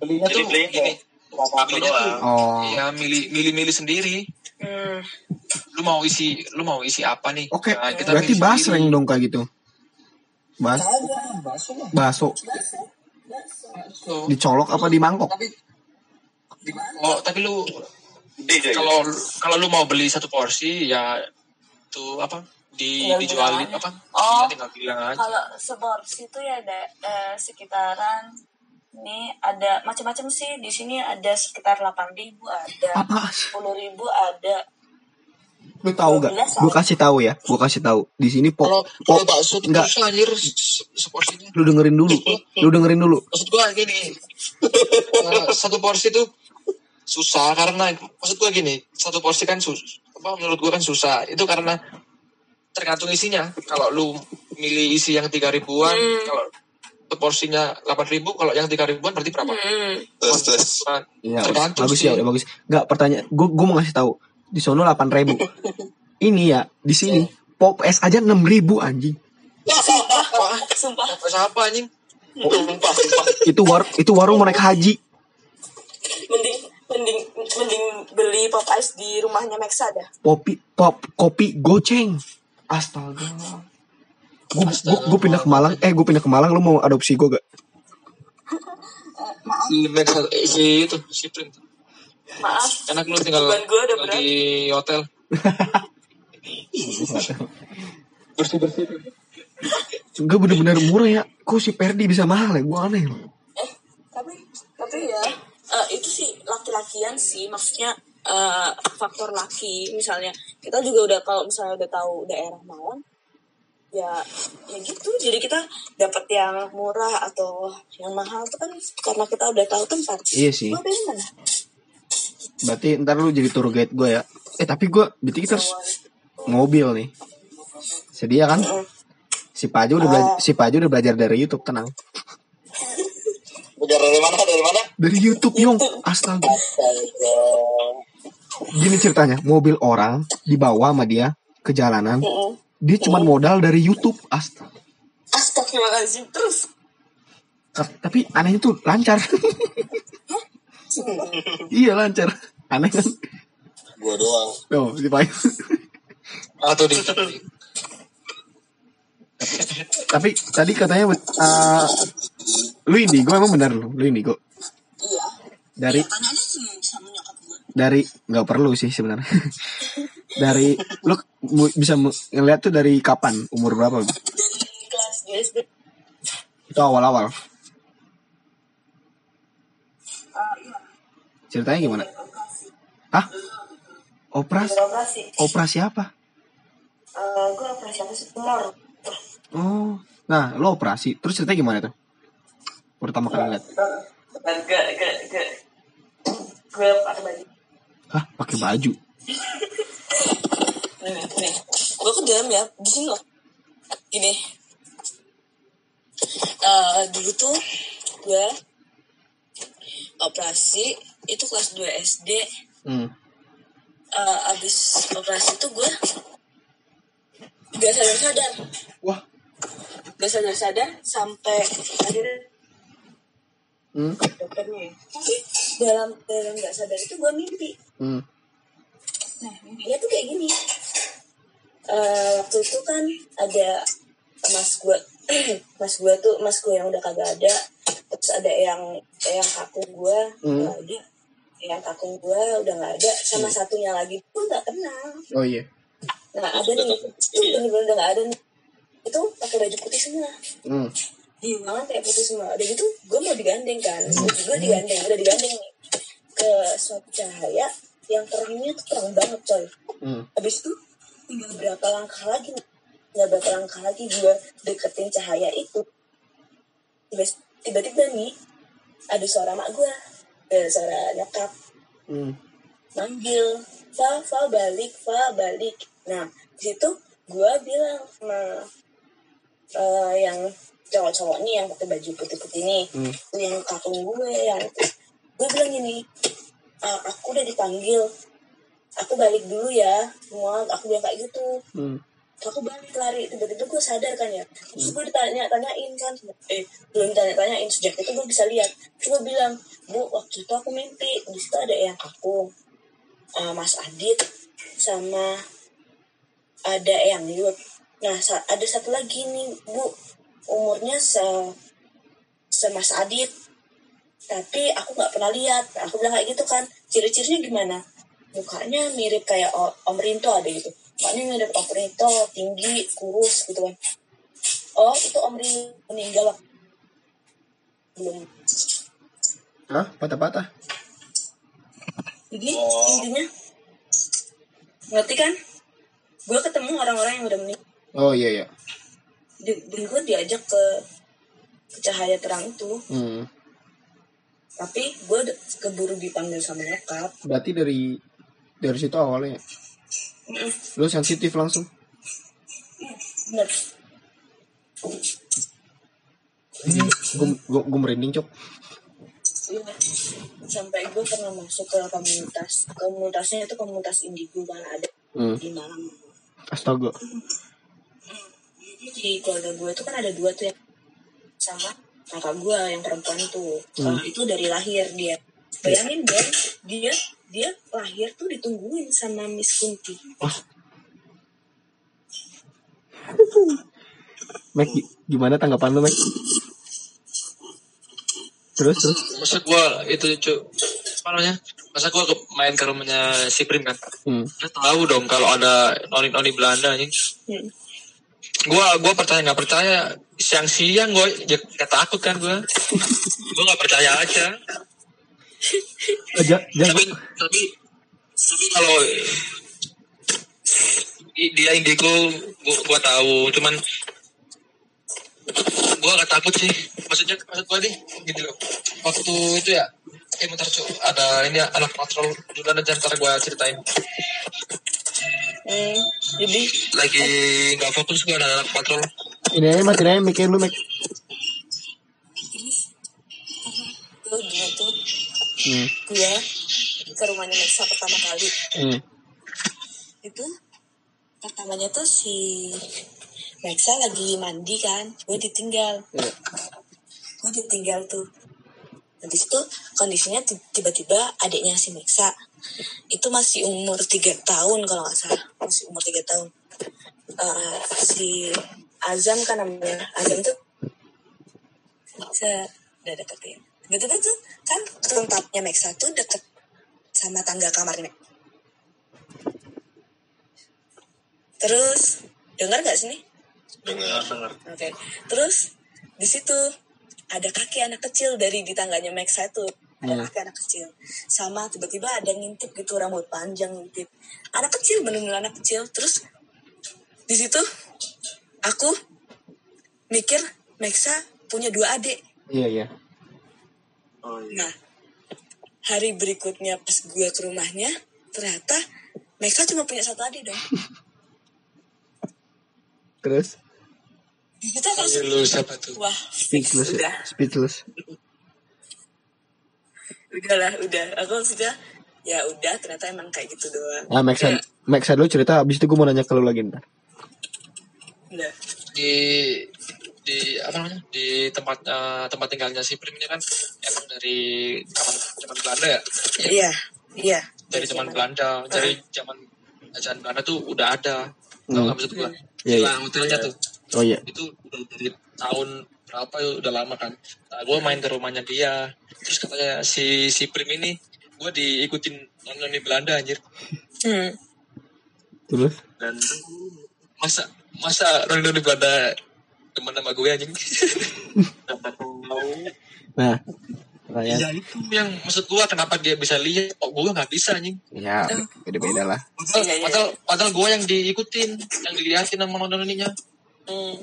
Belinya Jadi tuh belinya gini. satu Belinya tuh doang. oh ya milih milih milih sendiri. Hmm. Lu mau isi lu mau isi apa nih? oke Nah, kita berarti basreng dong kayak gitu bas bakso So, dicolok apa di mangkok tapi oh, tapi lu kalau kalau lu mau beli satu porsi ya tuh apa di Tinggal dijualin apa? Oh. Tinggal bilang aja. kalau seporsi itu ya ada eh, sekitaran ini ada macam-macam sih. Di sini ada sekitar 8.000 ada apa? 10.000 ada lu tahu gak 12 gue kasih tahu ya. Gue kasih tahu. Di sini Kalau pok kalau pok bakso enggak susah anjir. Lu dengerin dulu. Lu dengerin dulu. Maksud gua gini. Satu porsi tuh susah karena maksud gua gini. Satu porsi kan sus apa menurut gua kan susah. Itu karena tergantung isinya. Kalau lu milih isi yang tiga ribuan Hmm. kalau porsinya 8000 kalau yang 3000 ribuan berarti berapa? Hmm. Terus terus. Iya, bagus sih. ya, udah bagus. Enggak, pertanyaan gue gue mau ngasih tahu. Di sono 8000. Ini ya, di sini pop es aja 6000 anjing. Sumpah. apa siapa anjing? Sumpah, sumpah. Itu war itu warung mau naik haji. Mending mending mending beli pop ice di rumahnya Maxa dah. Kopi pop kopi goceng. Astaga. Gue gue pindah ke Malang, eh gue pindah ke Malang, lu mau adopsi gue gak? Eh, si itu si print. Maaf. Enak lu tinggal di hotel. bersih bersih. Enggak bener-bener murah ya. Kok si Perdi bisa mahal ya? Gue aneh loh. Eh, tapi tapi ya eh, itu sih laki-lakian sih maksudnya eh, faktor laki misalnya kita juga udah kalau misalnya udah tahu daerah Malang ya ya gitu jadi kita dapat yang murah atau yang mahal itu kan karena kita udah tahu tempat Iya sih. Gua mana Berarti ntar lu jadi tour guide gue ya. Eh tapi gue, berarti kita harus mobil nih. Sedia kan? Si Paju udah belajar, si Paju udah belajar dari YouTube, tenang. Belajar dari mana? Dari mana? Dari YouTube, Yong. Astaga. Gini ceritanya, mobil orang dibawa sama dia ke jalanan. Dia cuma modal dari YouTube. Astaga. Astagfirullahaladzim terus Tapi anehnya tuh lancar. iya lancar. Aneh kan? Gua doang. Oh, si Paju. Atau di tapi tadi katanya uh, lu indigo emang benar lu lu indigo iya dari gue dari nggak perlu sih sebenarnya dari lu mu- bisa ngeliat tuh dari kapan? Umur berapa? Dari kelas SD itu awal-awal. Ah, iya ceritanya gimana? Ah operasi? Operasi operasi apa? Gue operasi apa sih tumor oh nah lo operasi. Terus ceritanya gimana tuh? Pertama kali gak gak gue pakai baju. Hah? Pakai baju nih nih gue ke dalam ya di sini loh gini Eh dulu tuh gue operasi itu kelas 2 SD hmm. Eh, abis operasi tuh gue gak sadar sadar wah gak sadar sadar sampai akhirnya hmm. dokternya ya. tapi dalam dalam gak sadar itu gue mimpi Hmm. Nah, mimpinya tuh kayak gini. Eh waktu itu kan ada mas gue, mas gue tuh mas gue yang udah kagak ada, terus ada yang yang kakung gue Hmm. nggak ada, yang kakung gue udah nggak ada, sama satunya lagi pun nggak kenal. oh iya Nah ada nih, itu bener-bener udah nggak ada nih. Itu pakai baju putih semua. hmm. Di banget kayak putih semua. Udah gitu, gue mau digandeng kan, gue digandeng, udah digandeng nih ke suatu cahaya yang terangnya tuh terang banget coy Hmm. habis itu tinggal berapa langkah lagi tinggal berapa langkah lagi gue deketin cahaya itu Tiba- tiba-tiba nih ada suara mak gue ada suara nyokap Hmm. manggil Fa, Fa balik, Fa balik. Nah, di situ gue bilang sama eh, yang cowok-cowok nih yang pakai baju putih-putih nih, Hmm. yang kakung gue yang gue bilang gini, "Ah, aku udah dipanggil, aku balik dulu ya, semua aku bilang kayak gitu. Hmm. Aku balik lari, tiba-tiba gue sadar kan ya. Terus gue ditanya-tanyain kan, eh belum tanya-tanyain sejak itu gue bisa lihat. Terus gue bilang, bu waktu itu aku mimpi, di situ ada yang kakung, eh, Mas Adit, sama ada yang Yud. Nah ada satu lagi nih bu, umurnya se semas Adit, tapi aku nggak pernah lihat. Nah, aku bilang kayak gitu kan, ciri-cirinya gimana? Mukanya mirip kayak Om Rinto ada gitu. Mukanya mirip Om Rinto, tinggi, kurus gitu kan. Oh itu Om Rinto meninggal belum. Hah? Patah-patah? Jadi intinya ngerti kan? Gue ketemu orang-orang yang udah meninggal. Oh iya iya. Di- Dan gue diajak ke, ke cahaya terang itu. Hmm. Tapi gue keburu dipanggil sama nyokap. Berarti dari dari situ awalnya Mm-mm, lu sensitif langsung. Bener. gue gue gue merinding cok Iya. sampai gue pernah masuk ke komunitas komunitasnya itu komunitas indigo kan ada hmm. di Malang astaga di keluarga gue itu kan ada dua tuh yang sama kakak gue yang perempuan tuh Hmm. Nah, itu dari lahir dia. Bayangin dong dia dia lahir tuh ditungguin sama Miss Kunti. Mac gi- gimana tanggapan lu Mac? Terus terus. Masa gue itu cu apa namanya? Masa gue ke, main ke rumahnya si Prim kan? Hmm. dia tahu dong kalau ada noni noni Belanda anjing. Hmm. Gue gue percaya nggak percaya siang siang gue ya, ya takut kan gue gue nggak percaya aja. Aja jangan tapi tapi tapi kalau dia indigo gua, gua tahu. Cuman gua gak takut sih. Maksudnya maksud gua nih gitu loh. Waktu itu ya eh bentar cu ada ini ya, anak patrol. Dulu ada ntar gua ceritain Hmm, jadi lagi nggak fokus gua ada anak patrol. Ini aja matiin aja mikir lu Mac tuh dia tuh hmm. gue ke rumahnya Nexa pertama kali. Hmm. itu pertamanya tuh si Nexa lagi mandi kan gue ditinggal. Iya. gue ditinggal tuh. Habis itu kondisinya ti- tiba-tiba adiknya si Nexa itu masih umur tiga tahun kalau nggak salah. Masih umur tiga tahun. Eh, si Azam kan namanya. Azam tuh se udah deketin. Gitu tuh kan tempatnya Nexa tuh deket sama tangga kamarnya terus dengar nggak sini? Dengar. Oke. Terus di situ ada kaki anak kecil dari di tangganya Max itu. Ada Hmm. kaki anak kecil. Sama tiba-tiba ada ngintip gitu rambut panjang ngintip. Anak kecil bener-bener anak kecil. Terus di situ aku mikir Maxa punya dua adik. iya iya oh iya Nah, hari berikutnya pas gue ke rumahnya, ternyata Maxa cuma punya satu adik dong. terus lu siapa tuh wah, speechless speechless udahlah udah. Aku maksudnya ya udah ternyata emang kayak gitu doang. Ah Max Ya, Max dulu cerita abis itu gue mau nanya ke lu lagi ntar udah. Di di apa namanya di tempat eh, tempat tinggalnya si Prim ini kan emang dari zaman zaman Belanda ya? Iya iya. Dari zaman Belanda. dari zaman ajaran Belanda tuh udah ada. Tau Hmm. nggak maksud Iya, Villa hotelnya tuh. Oh iya. Itu udah dari tahun berapa? Ya udah lama kan. Nah, gue main ke rumahnya dia. Terus katanya si si Prim ini gue diikutin nonton di Belanda anjir. Hmm. terus? Dan masa masa nonton di Belanda teman sama gue anjing? Dapat tahu nah. Pertanyaan ya itu yang maksud gue kenapa dia bisa lihat kok gue nggak bisa anjing? Ya beda beda lah. Padahal Iya, iya. padahal, padahal gue yang diikutin yang dilihatin sama nonton ininya. Hmm.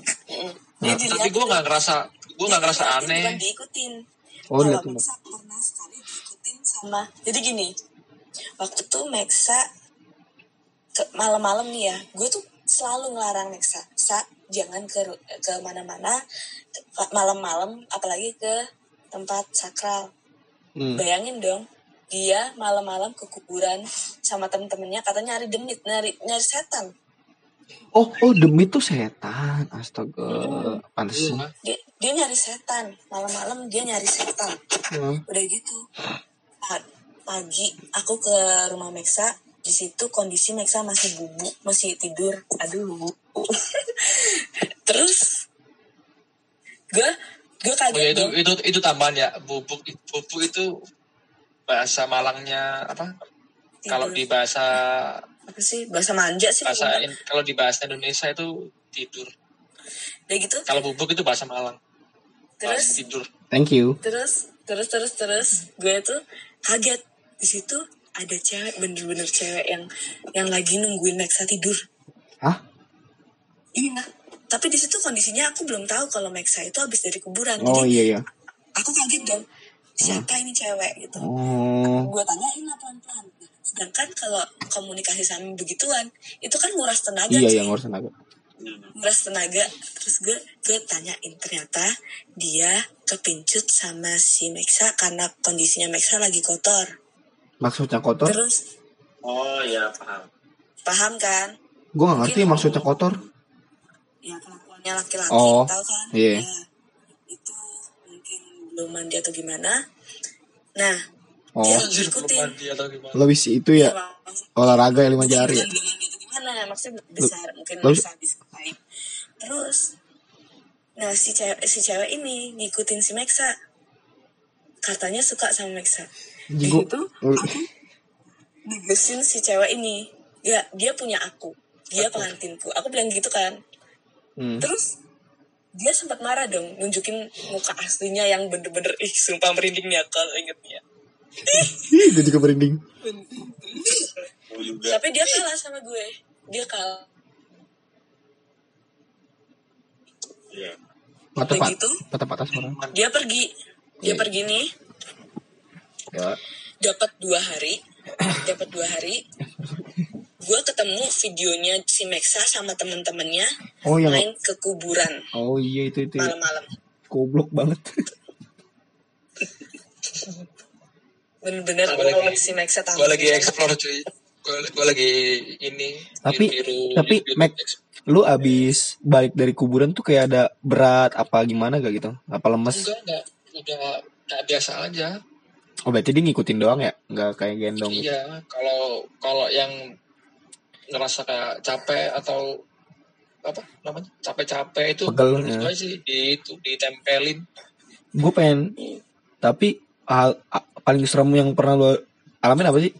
Nah, tapi gue nggak ngerasa gue nggak ngerasa aneh bukan diikutin Oh, Kalau. Maxa pernah sekali diikutin sama jadi gini waktu itu Maxa ke- malam-malam nih ya gue tuh selalu ngelarang Maxa sa jangan ke ke mana-mana malam-malam apalagi ke tempat sakral hmm. bayangin dong dia malam-malam ke kuburan sama temen-temennya katanya nyari demit nyari nyari setan oh oh demi tuh setan. Astaga pantesan Iya. dia dia nyari setan. Malam-malam dia nyari setan. Hmm. udah gitu. Pa- pagi aku ke rumah Mexa. Di situ kondisi Mexa masih bubuk masih tidur. Aduh. Bubuk terus gue gue Oh ya kaget itu dong. itu itu tambahan ya. Bubuk bubuk itu bahasa Malangnya apa? Kalau di bahasa apa sih? Bahasa manja sih bahasa in- kalau di bahasa Indonesia itu tidur. udah gitu. Kalau bubuk itu bahasa Malang. Bahasa terus? tidur. thank you. Terus? Terus terus terus. Gue tuh kaget. Di situ ada cewek bener-bener cewek yang yang lagi nungguin Maxa tidur. Hah? Iya. Tapi di situ kondisinya aku belum tahu kalau Maxa itu habis dari kuburan. Oh jadi iya iya. aku kaget dong. Siapa ini cewek gitu. Oh. Gue tanyain lah pelan-pelan sedangkan kalau komunikasi sama begituan itu kan nguras tenaga iya cuy. yang ngurus tenaga nguras tenaga terus gue gue tanyain ternyata dia kepincut sama si Mexa karena kondisinya Mexa lagi kotor Maksudnya kotor? terus Oh iya paham. paham kan Gue gak ngerti Mungkin- maksudnya kotor. ya kelakuannya laki-laki Oh, tahu kan iya. Ya, itu mungkin belum mandi atau gimana nah Oh, belum ikutin lebih sih itu ya olahraga yang lima jari ya. Gimana maksudnya besar mungkin Lu- bisa habis terus nah si cewek si cewek ini ngikutin si Mexa. Katanya suka sama Mexa. Di situ aku digesin si cewek ini. Ya dia punya aku. Dia pengantinku. Aku bilang gitu kan. Hmm. terus dia sempat marah dong nunjukin muka aslinya yang bener-bener ih sumpah merinding nih kalau ingetnya gue juga merinding. Tapi dia kalah sama gue dia kalah Iya. Patah, gitu? patah patah suara. dia pergi dia Iya. pergi nih Ya. dapat dua hari dapat dua hari gue ketemu videonya si Mexa sama temen-temennya Oh yang main ke kuburan Oh iya itu itu malam-malam goblok banget. bener-bener si Mexa tahu Gue lagi explore cuy. Gue lagi ini. Tapi- niru- tapi, Mac- Lu abis balik dari kuburan tuh kayak ada berat apa gimana gak gitu? Apa lemes? Enggak, enggak. Udah kayak biasa aja. Oh berarti dia ngikutin doang ya? Nggak kayak gendong gitu? Iya, kalau kalau yang ngerasa kayak capek atau apa namanya capek-capek itu Pegel, ya. sih di itu ditempelin Gue pengen Tapi hal paling serem yang pernah lo alamin apa sih?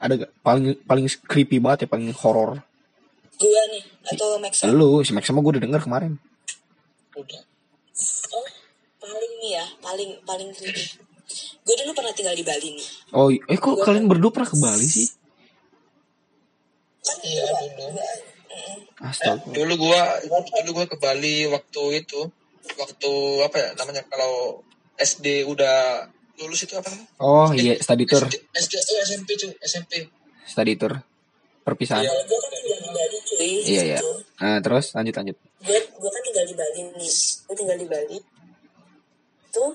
Ada gak? Paling paling creepy banget ya, paling horor. gue nih atau Mexa Lu, si Max sama gue udah denger kemarin. udah oh paling nih ya paling paling creepy gue dulu pernah tinggal di Bali nih Oh, eh kok kalian berdua pernah ke Bali sih? kan iya dulu mm-mm. Astaga. dulu gua dulu gua ke Bali waktu itu waktu apa ya namanya kalau SD udah lulus itu apa namanya Oh iya, study tour, SD, SD eh, SMP cuy SMP study tour. Perpisahan. Kalau gue kan tinggal di Bali cuy Iya, iya. Nah, terus lanjut lanjut. gue gue kan tinggal di Bali nih gue tinggal di Bali tuh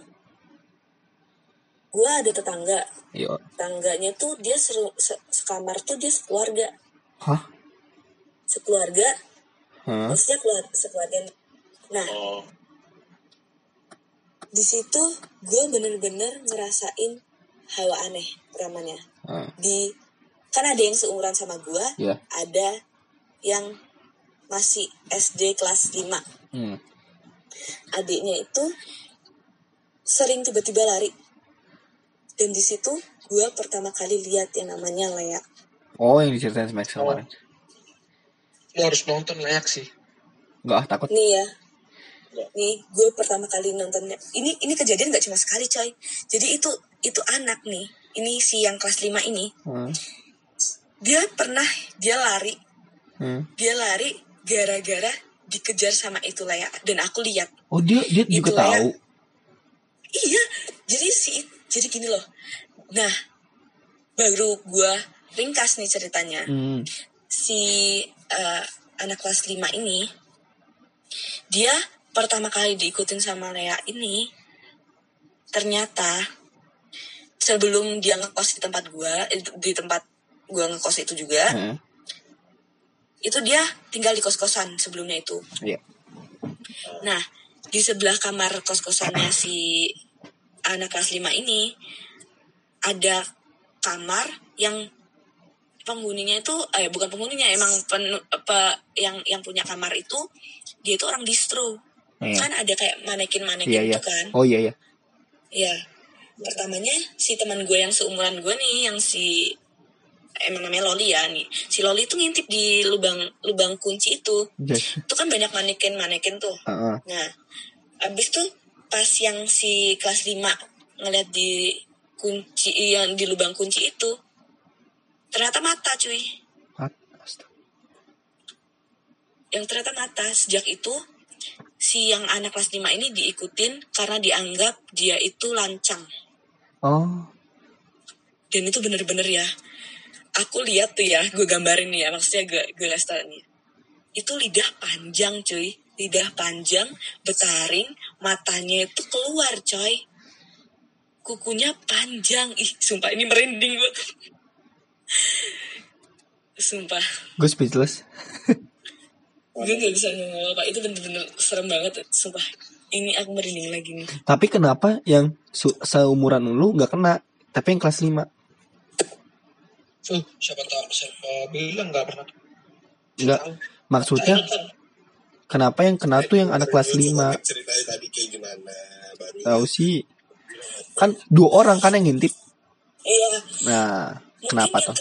gue ada tetangga Yuk. tetangganya tuh dia seru se- sekamar tuh dia sekeluarga Hah? sekeluarga Hah? maksudnya keluar sekeluarga nah Oh. Di situ gue bener-bener ngerasain hawa aneh ramanya Ah, di kan ada yang seumuran sama gue Iya. ada yang masih SD kelas 5 Hmm. adiknya itu sering tiba-tiba lari dan di situ gue pertama kali lihat yang namanya Lea Oh, yang diceritain si Max kemarin. lu harus nonton layak sih Enggak ah, takut. nih ya nih gue pertama kali nontonnya ini ini kejadian gak cuma sekali coy jadi itu itu anak nih ini si yang kelas 5 ini Hmm. dia pernah dia lari Hmm. dia lari gara-gara dikejar sama itu Lea dan aku lihat Oh, dia dia juga ya. tahu. Iya, jadi si jadi gini loh. Nah, baru gua ringkas nih ceritanya. Hmm. Si eh, anak kelas 5 ini dia pertama kali diikutin sama Lea ini ternyata sebelum dia ngekos di tempat gua eh, di tempat gua ngekos itu juga Hmm. itu dia tinggal di kos-kosan sebelumnya itu Iya. Nah, di sebelah kamar kos-kosannya si anak kelas 5 ini ada kamar yang penghuninya itu eh bukan penghuninya emang pen, apa yang yang punya kamar itu dia itu orang distro. Iya. Kan ada kayak manekin-manekin Iya, iya. itu kan. Oh iya iya. Ya. Pertamanya si teman gue yang seumuran gue nih yang si emang namanya Loli ya nih. Si Loli itu ngintip di lubang lubang kunci itu. Yes. Itu kan banyak manekin-manekin tuh. Heeh. Nah, abis tuh pas yang si kelas 5 ngeliat di kunci yang di lubang kunci itu ternyata mata cuy. Astaga. Yang ternyata mata sejak itu si yang anak kelas 5 ini diikutin karena dianggap dia itu lancang. Oh. Dan itu bener-bener ya. Aku lihat tuh ya, gue gambarin nih ya, maksudnya gue gue nih. itu lidah panjang cuy lidah panjang betaring matanya itu keluar coy kukunya panjang ih sumpah ini merinding gue sumpah gue speechless gue gak bisa ngomong apa itu bener-bener serem banget sumpah. Ini aku merinding lagi nih. Tapi kenapa yang su- seumuran lu nggak kena tapi yang kelas 5 Tuh, siapa tahu siapa bilang nggak pernah. nggak maksudnya kenapa yang kena tuh yang anak kelas 5 ceritanya tadi kayak gimana baru tahu sih. Kan dua orang kan yang ngintip. Iya. Nah mungkin kenapa yang tuh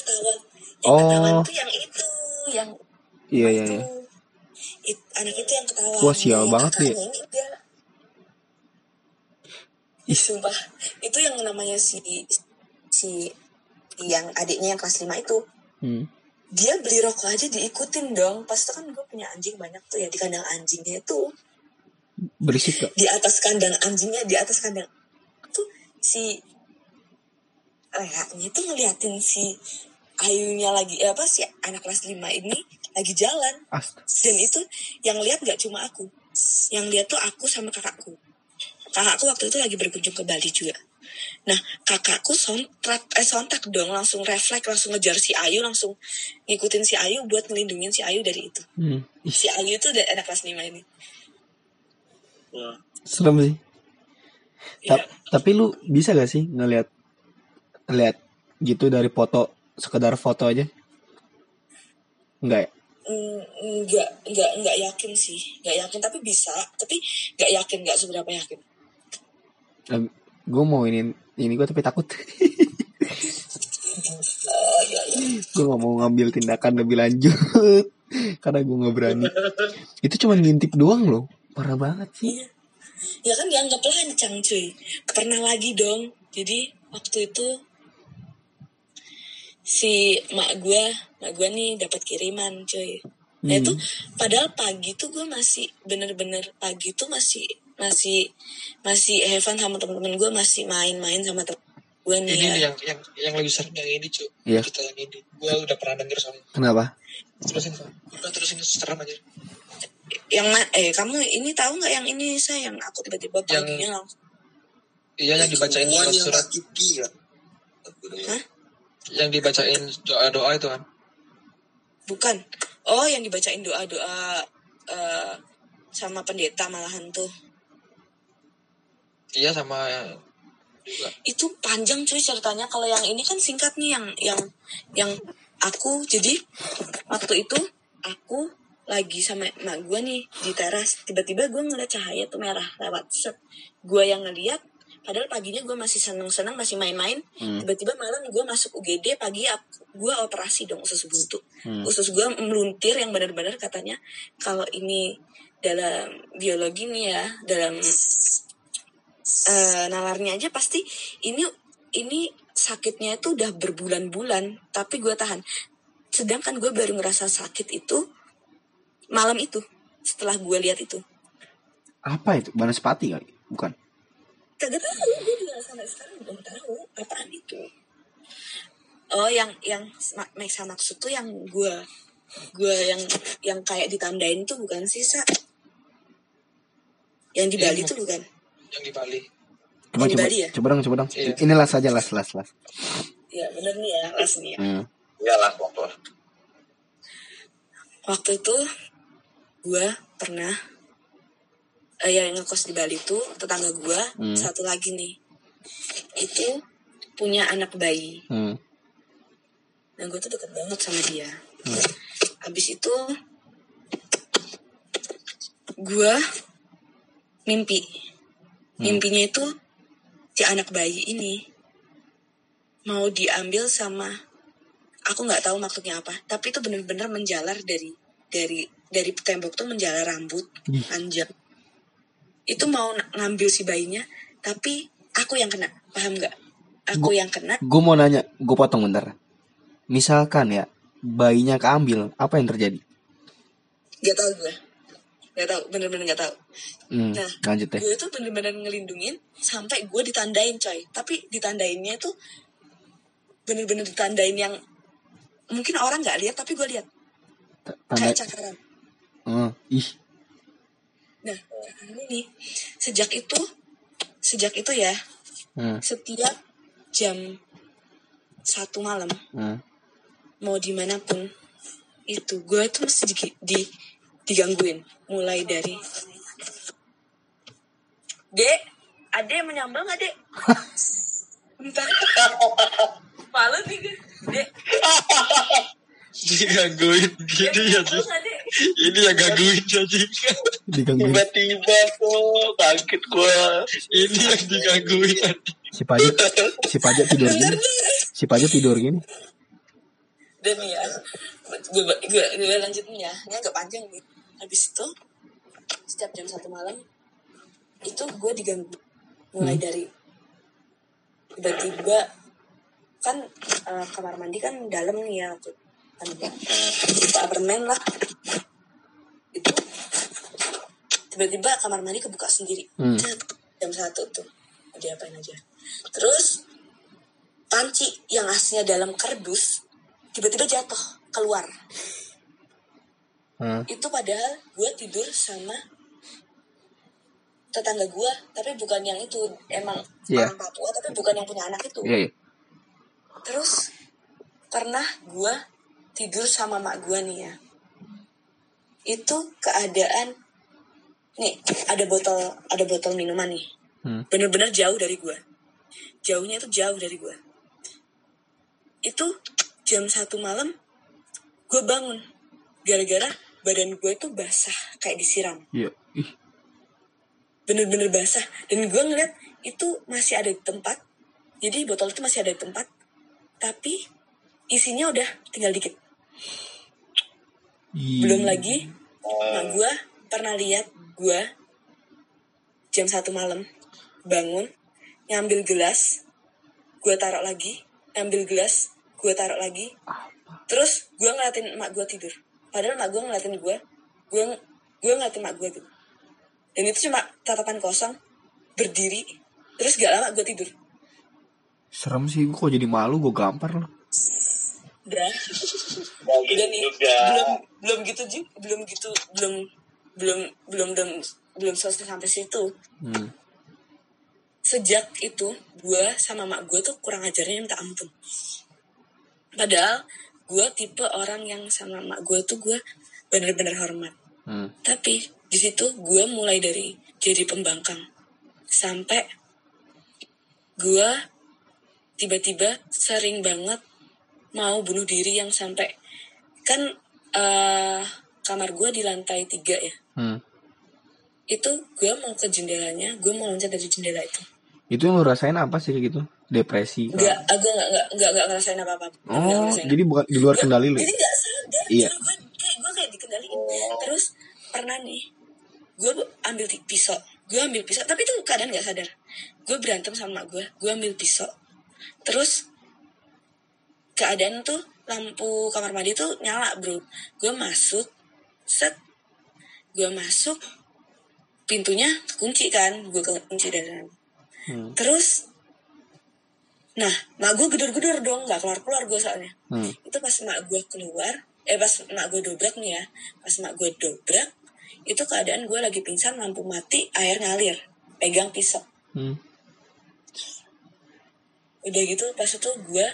Oh. yang itu yang iya iya iya It- anak itu yang ketahuan Wah, sial banget ini dia Ih, sumpah. Itu yang namanya si si yang adiknya yang kelas 5 itu. Hmm. dia beli rokok aja diikutin dong. Pas itu kan gue punya anjing banyak tuh ya di kandang anjingnya itu. Berisik gak? Di atas kandang anjingnya di atas kandang tuh si Reanya tuh ngeliatin si Ayunya lagi eh, apa sih anak kelas 5 ini lagi jalan. Astaga. dan itu yang lihat gak cuma aku. Yang lihat tuh aku sama kakakku. Kakakku waktu itu lagi berkunjung ke Bali juga. Nah kakakku sontak eh sontak dong langsung refleks langsung ngejar si Ayu langsung ngikutin si Ayu buat ngelindungin si Ayu dari itu. Hmm. Si Ayu tuh dari anak kelas 5 ini. Wah. serem sih. Ta- Iya. tapi lu bisa gak sih ngelihat lihat gitu dari foto sekedar foto aja? Enggak ya Mm, Enggak, enggak, enggak yakin sih. Enggak yakin, tapi bisa. Tapi enggak yakin, enggak seberapa yakin. gue mau ini ini gue tapi takut iya, iya. gue gak mau ngambil tindakan lebih lanjut karena gue nggak berani itu cuma ngintip doang loh parah banget sih Iya. Ya kan dianggap lancang cuy. Pernah lagi dong. Jadi waktu itu si mak gue, mak gue nih dapat kiriman cuy. Nah Hmm. itu padahal pagi tuh gue masih bener-bener pagi tuh masih masih masih Evan sama temen-temen gue masih main-main sama temen gue nih Ini ya. yang yang yang lebih sering yang ini cu. Iya. Cerita yang ini. Gue udah pernah denger soalnya. kenapa Terusin. Udah terusin serem aja. yang eh kamu ini tahu nggak yang ini saya yang aku tiba-tiba Yang- paginya langsung Iya yang dibacain surat, surat ya. Hah? Yang dibacain doa doa itu kan. bukan. Oh yang dibacain doa doa eh, sama pendeta malahan tuh. Iya sama juga. itu panjang cuy ceritanya. Kalau yang ini kan singkat nih yang yang yang aku. Jadi waktu itu aku lagi sama emak gue nih di teras. Tiba-tiba gue ngeliat cahaya tuh merah lewat. Set. Gue yang ngeliat padahal paginya gue masih seneng-seneng masih main-main. Hmm. tiba-tiba malam gue masuk UGD pagi gue operasi dong usus buntu. Hmm. usus gue meluntir yang benar-benar katanya kalau ini dalam biologi nih ya dalam eh, nalarnya aja pasti ini ini sakitnya itu udah berbulan-bulan tapi gue tahan. Sedangkan gue baru ngerasa sakit itu malam itu setelah gue lihat itu. Apa itu? Banaspati kali? Bukan kagak tahu gue juga sampai sekarang belum tahu apaan itu oh yang yang ma- Maxa maksud tuh yang gue gue yang yang kayak ditandain tuh bukan sisa yang di Iya, Bali mau- tuh bukan Yang di Bali. coba coba Bali ya? coba dong coba dong Iya. ini las aja las las las ya bener nih ya las nih ya hmm. Enggak lah waktu waktu itu gue pernah eh, yang ngekos di Bali tuh tetangga gue Hmm. satu lagi nih. Itu punya anak bayi. Hmm. dan gue tuh deket banget sama dia. Habis itu gue mimpi. Mimpinya itu si anak bayi ini mau diambil sama aku nggak tahu maksudnya apa tapi itu bener-bener menjalar dari dari dari tembok tuh menjalar rambut Ih. panjang itu mau ngambil si bayinya tapi aku yang kena. Paham nggak? Aku Gua- yang kena. gue mau nanya gue potong bentar. Misalkan ya bayinya keambil apa yang terjadi? Nggak tahu gue nggak tahu bener-bener nggak tahu. Hmm. Nah, lanjut deh. gue tuh bener-bener ngelindungin sampai gue ditandain coy. Tapi ditandainnya tuh bener-bener ditandain yang mungkin orang nggak lihat tapi gue lihat. Tanda kayak cakaran. Hmm. Ih. Nah, ini nih, sejak itu, sejak itu ya, Hmm. setiap jam satu malam, Hmm. mau di mana pun, itu gue tuh mesti di, di- digangguin. Mulai dari, Dek, ade mau nyambel nggak dek? Bentar. Malu nih gue. Dek, digangguin gitu ya sih ini yang gangguin jadi Digangguin tiba-tiba tuh kaget gue ini yang digangguin si pajak si pajak tidur gini. Si pajak tidur gini. Dan nih ya, gue, gue, gue lanjutin ya. Ini agak panjang nih. Habis itu, setiap jam satu malam, itu gue diganggu. Mulai dari tiba-tiba, kan eh, kamar mandi kan dalam nih ya. Buka apartemen lah. Itu tiba-tiba kamar mandi kebuka sendiri. Hmm. Jam satu tuh. Diapain aja. Terus panci yang aslinya dalam kardus tiba-tiba jatuh keluar Hmm. itu padahal gue tidur sama tetangga gue tapi bukan yang itu emang Iya. orang Papua tapi bukan yang punya anak itu Iya, iya. terus pernah gue tidur sama mak gue nih ya. Itu keadaan nih ada botol ada botol minuman nih. Hmm. bener-bener jauh dari gue jauhnya itu jauh dari gue itu jam satu malam gue bangun. Gara-gara badan gue itu basah kayak disiram. Iya. Bener-bener basah. Dan gue ngeliat itu masih ada di tempat. Jadi botol itu masih ada di tempat. Tapi isinya udah tinggal dikit Ih. belum lagi mak gue pernah lihat gue jam satu malam bangun ngambil gelas gue taruh lagi ambil gelas gue taruh lagi. Terus gue ngeliatin mak gue tidur. Padahal mak gue ngeliatin gue gue gue ngeliatin mak gue tuh. Dan itu cuma tatapan kosong berdiri terus gak lama gue tidur. Serem sih gue kok jadi malu gue gampar loh. Udah. Juga belum belum gitu juga belum gitu belum belum belum belum belum selesai sampai situ. Hmm. sejak itu gue sama mak gue tuh kurang ajarnya minta ampun. Padahal gue tipe orang yang sama mak gue tuh gue bener-bener hormat. Hmm. tapi di situ gue mulai dari jadi pembangkang. Sampai gue tiba-tiba sering banget mau bunuh diri yang sampai kan eh, kamar gue di lantai tiga ya Hmm. itu gue mau ke jendelanya gue mau loncat dari jendela itu Itu yang lu rasain apa sih kayak gitu? Depresi. kah? Enggak, aku nggak nggak nggak nggak ngerasain apa apa. Oh, jadi bukan di luar kendali lu. ya? Jadi nggak sadar. Iya. Gue kayak gue kayak dikendaliin. Terus pernah nih, gue ambil pisau. Gue ambil pisau, tapi itu keadaan nggak sadar. Gue berantem sama gue. Gue ambil pisau. Terus keadaan tuh lampu kamar mandi tuh nyala bro. Gue masuk, set, gue masuk, pintunya kunci kan. Gue kunci dari dalam. Hmm. Terus, nah, mak gue gedor-gedor dong, nggak keluar-keluar gue soalnya. Hmm. Itu pas mak gue keluar, eh pas mak gue dobrak nih ya, pas mak gue dobrak, itu keadaan gue lagi pingsan, lampu mati, air ngalir, pegang pisau. Hmm. Udah gitu, pas itu gue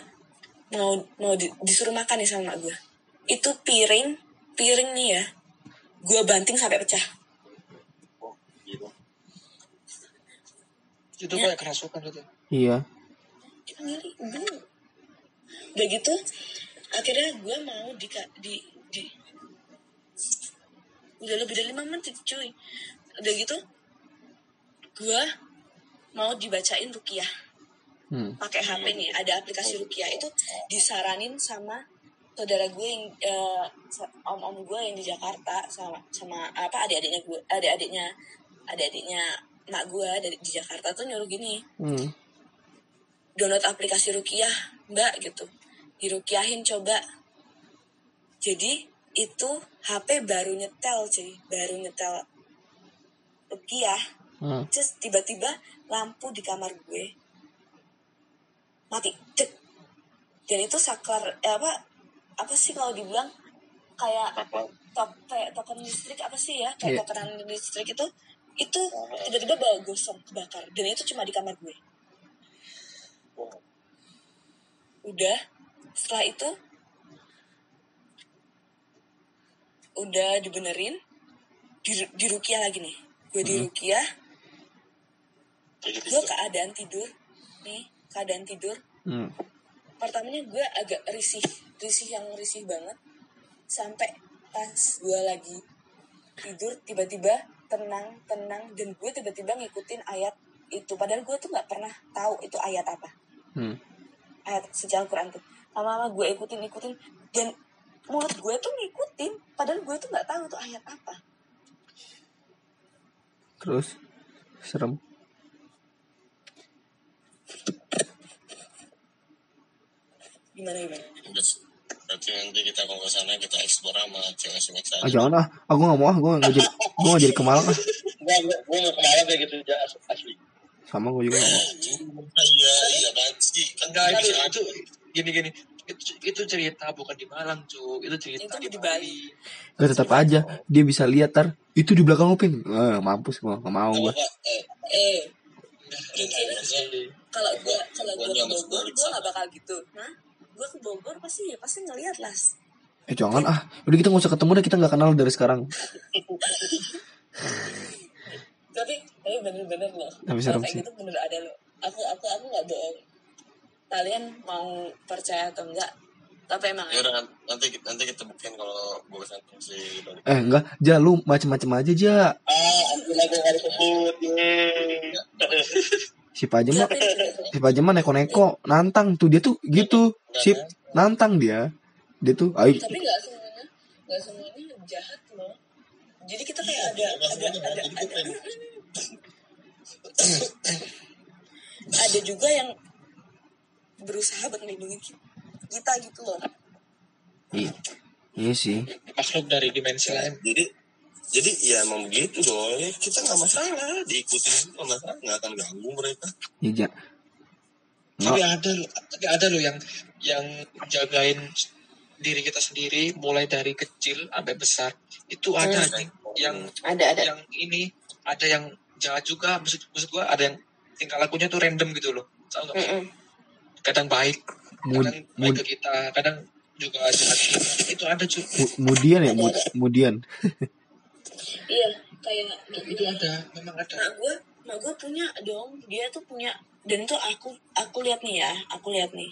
mau mau di- disuruh makan nih sama mak gue. Itu piring, piring nih ya, gue banting sampai pecah. itu kayak kerasukan itu Iya. Itu ngiri, bu. Udah gitu, akhirnya gue mau di, di, di udah lebih dari lima menit cuy udah gitu gue mau dibacain rukiah Hmm. pakai HP nih ada aplikasi rukiah itu disaranin sama saudara gue yang eh, om om gue yang di Jakarta sama sama apa adik-adiknya gue adik-adiknya adik-adiknya mak gue dari di Jakarta tuh nyuruh gini Hmm. download aplikasi rukiah mbak gitu dirukiahin coba jadi itu HP baru nyetel cuy baru nyetel rukiah Hmm. terus tiba-tiba lampu di kamar gue mati. Cek dan itu saklar eh, apa apa sih kalau dibilang kayak apa tok kayak token listrik apa sih ya? Kayak Iya. tokenan listrik itu itu tiba-tiba bawa gosong bakar. Dan itu cuma di kamar gue. Udah. Setelah itu udah dibenerin di, di Rukia lagi nih. Gue di Rukia kayak gitu gue keadaan tidur nih keadaan tidur. Hmm. pertamanya gue agak risih risih yang risih banget. Sampai pas gue lagi tidur tiba-tiba tenang tenang dan gue tiba-tiba ngikutin ayat itu. Padahal gue tuh nggak pernah tahu itu ayat apa. Hmm. ayat sejarah Quran tuh. Lama-lama gue ikutin ikutin dan mulut gue tuh ngikutin padahal gue tuh nggak tahu tuh ayat apa. Terus? Serem. Gimana gimana berarti nanti kita kalau ke sana kita eksplor sama cewek-cewek sana Ah jangan ah, aku nggak mau ah, gue nggak jadi, gue nggak jadi ke Malang ah. Gua gua- gua mau kemarin kayak gitu aja asli. Sama gue juga nggak mau. iya iya banget sih kan Enggak itu itu gini gini. Itu, itu cerita bukan di Malang, cu. Itu cerita Itu di di Bali. Gak tetap aja, dia bisa lihat tar itu di belakang Upin. Eh, mampus gue, nggak mau gue. apa eh eh dan akhirnya kalau gue kalau Gua gue ke Bogor gue nggak bakal gitu Hah? gue ke Bogor pasti ya pasti ngeliat las Eh jangan ah, udah kita nggak usah ketemu deh, kita nggak kenal dari sekarang. tapi tapi bener-bener loh Tapi serem sih. gitu bener ada loh aku aku aku nggak bohong kalian mau percaya atau enggak tapi emang ya udah nanti nanti kita buktiin kalau gue ke sana si balik Eh enggak, ja lu macem-macem aja ja. Ah, aku lagi harus sebut. Si Pajem mah, si Pajem mah neko-neko, nantang tuh dia tuh gitu. Sip, nantang dia. Dia tuh, ayo tapi nggak semuanya nggak semuanya jahat loh jadi kita kayak ada ada ada ada ada juga yang berusaha buat melindungi kita gitu loh Iya, iya sih. Makhluk dari dimensi lain. jadi jadi ya emang begitu dong ya, kita nggak masalah diikutin nggak masalah nggak akan ganggu mereka Iya, ja. Tapi ada loh- tapi ada loh yang yang jagain diri kita sendiri mulai dari kecil sampai besar. Itu ada Hmm. yang ada ada yang ini ada yang jahat juga maksud, maksud gua ada yang tingkah lakunya tuh random gitu loh Tahu nggak? Mm-mm. kadang baik Mud- kadang baik mud- ke kita kadang juga jahat itu ada cuy mu- kemudian ya, mud- kemudian. iya kayak mak itu ada memang ada. Mak gue mak gue punya dong. Dia tuh punya dan tuh aku aku lihat nih ya aku lihat nih.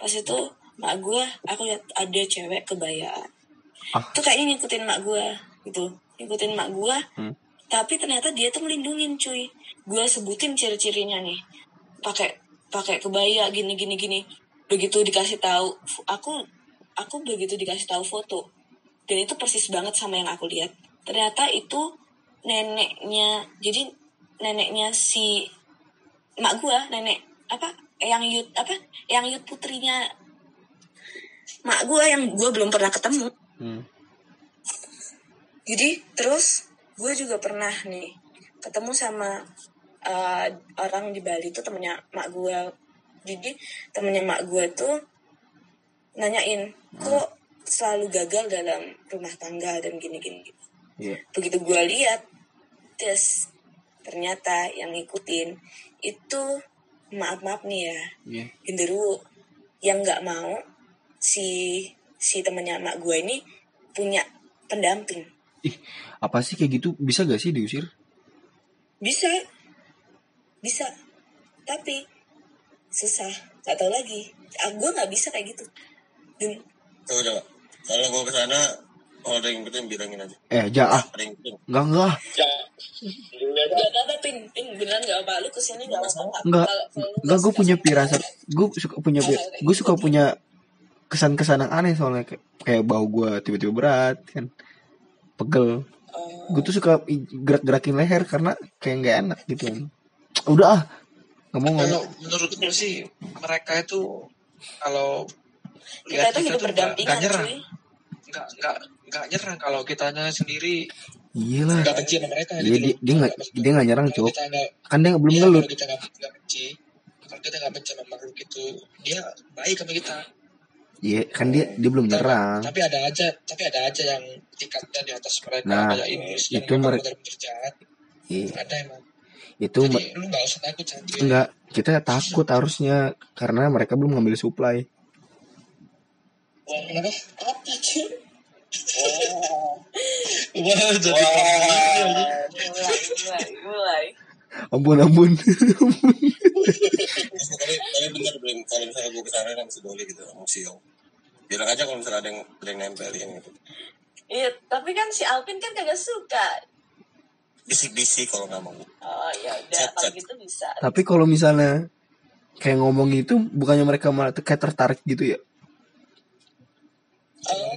Pas itu mak gue aku lihat ada cewek kebayaan. Ah. tuh kayaknya ngikutin mak gue gitu. Ngikutin mak gue Hmm. tapi ternyata dia tuh melindungin cuy. Gue sebutin ciri-cirinya nih. Pakai pakai kebaya gini gini gini. Begitu dikasih tahu aku aku begitu dikasih tahu foto. Dan itu persis banget sama yang aku lihat ternyata itu neneknya jadi neneknya si mak gua nenek apa yang yut apa yang yut putrinya mak gua yang gua belum pernah ketemu. Hmm. jadi terus gue juga pernah nih ketemu sama uh, orang di Bali tuh temennya mak gue jadi temennya mak gue tuh nanyain kok selalu gagal dalam rumah tangga dan gini-gini Iya. begitu gue lihat tes ternyata yang ngikutin itu maaf maaf nih ya Iya. genderuwo yang nggak mau si si temennya mak gue ini punya pendamping Ih, apa sih kayak gitu? Bisa gak sih diusir? bisa bisa tapi susah nggak tahu lagi ah, gue nggak bisa kayak gitu dan Tuh udah kalau gue ke sana kalau ada yang ngikutin bilangin aja Eh, ja ah. ada yang ngikutin Enggak, enggak. ya nggak apa-apa pin pin beneran nggak apa lu ke sini Enggak. Kalau lu Enggak, gue punya pirasat. Gue suka punya gue suka punya kesan-kesan yang aneh soalnya kayak, kayak bau gue tiba-tiba berat kan. Pegel. Oh, Gue tuh suka gerak-gerakin leher karena kayak nggak enak gitu. Udah ah. Nggak mau kalau ngomong. menurut gue sih mereka itu kalau kita itu hidup berdampingan nyerang cuy nggak nggak nggak nyerang kalau kitanya sendiri Iya lah. nggak benci sama mereka Iya gitu dia dia nggak dia nggak nyerang cok. Kan dia belum Iya, ngelut. kalau kita nggak benci kalau kita nggak benci sama makhluk itu dia baik sama kita Iya, kan dia dia belum nyerang. Tapi ada aja, tapi ada aja yang tingkatnya di atas mereka Nah, kayak ini yang itu memang mere- benar-benar jahat. Iya, Ada emang. itu Jadi lu nggak usah takut santuy. enggak kita takut harusnya karena mereka belum ngambil supply. Wah, kenapa? Apa cuy? Wah, jadi Mulai, mulai, mulai. Ampun ampun. tapi tapi bener Brim kalau misalnya gue ke sana sama si Doli gitu Yo bilang aja kalau misalnya ada yang ada yang nempelin gitu Iya, tapi kan si Alvin kan kagak suka. bisik-bisik kalau nggak mau Oh ya udah, kalau chat. gitu bisa. Tapi kalau misalnya kayak ngomong itu bukannya mereka malah kayak tertarik gitu ya? Oh,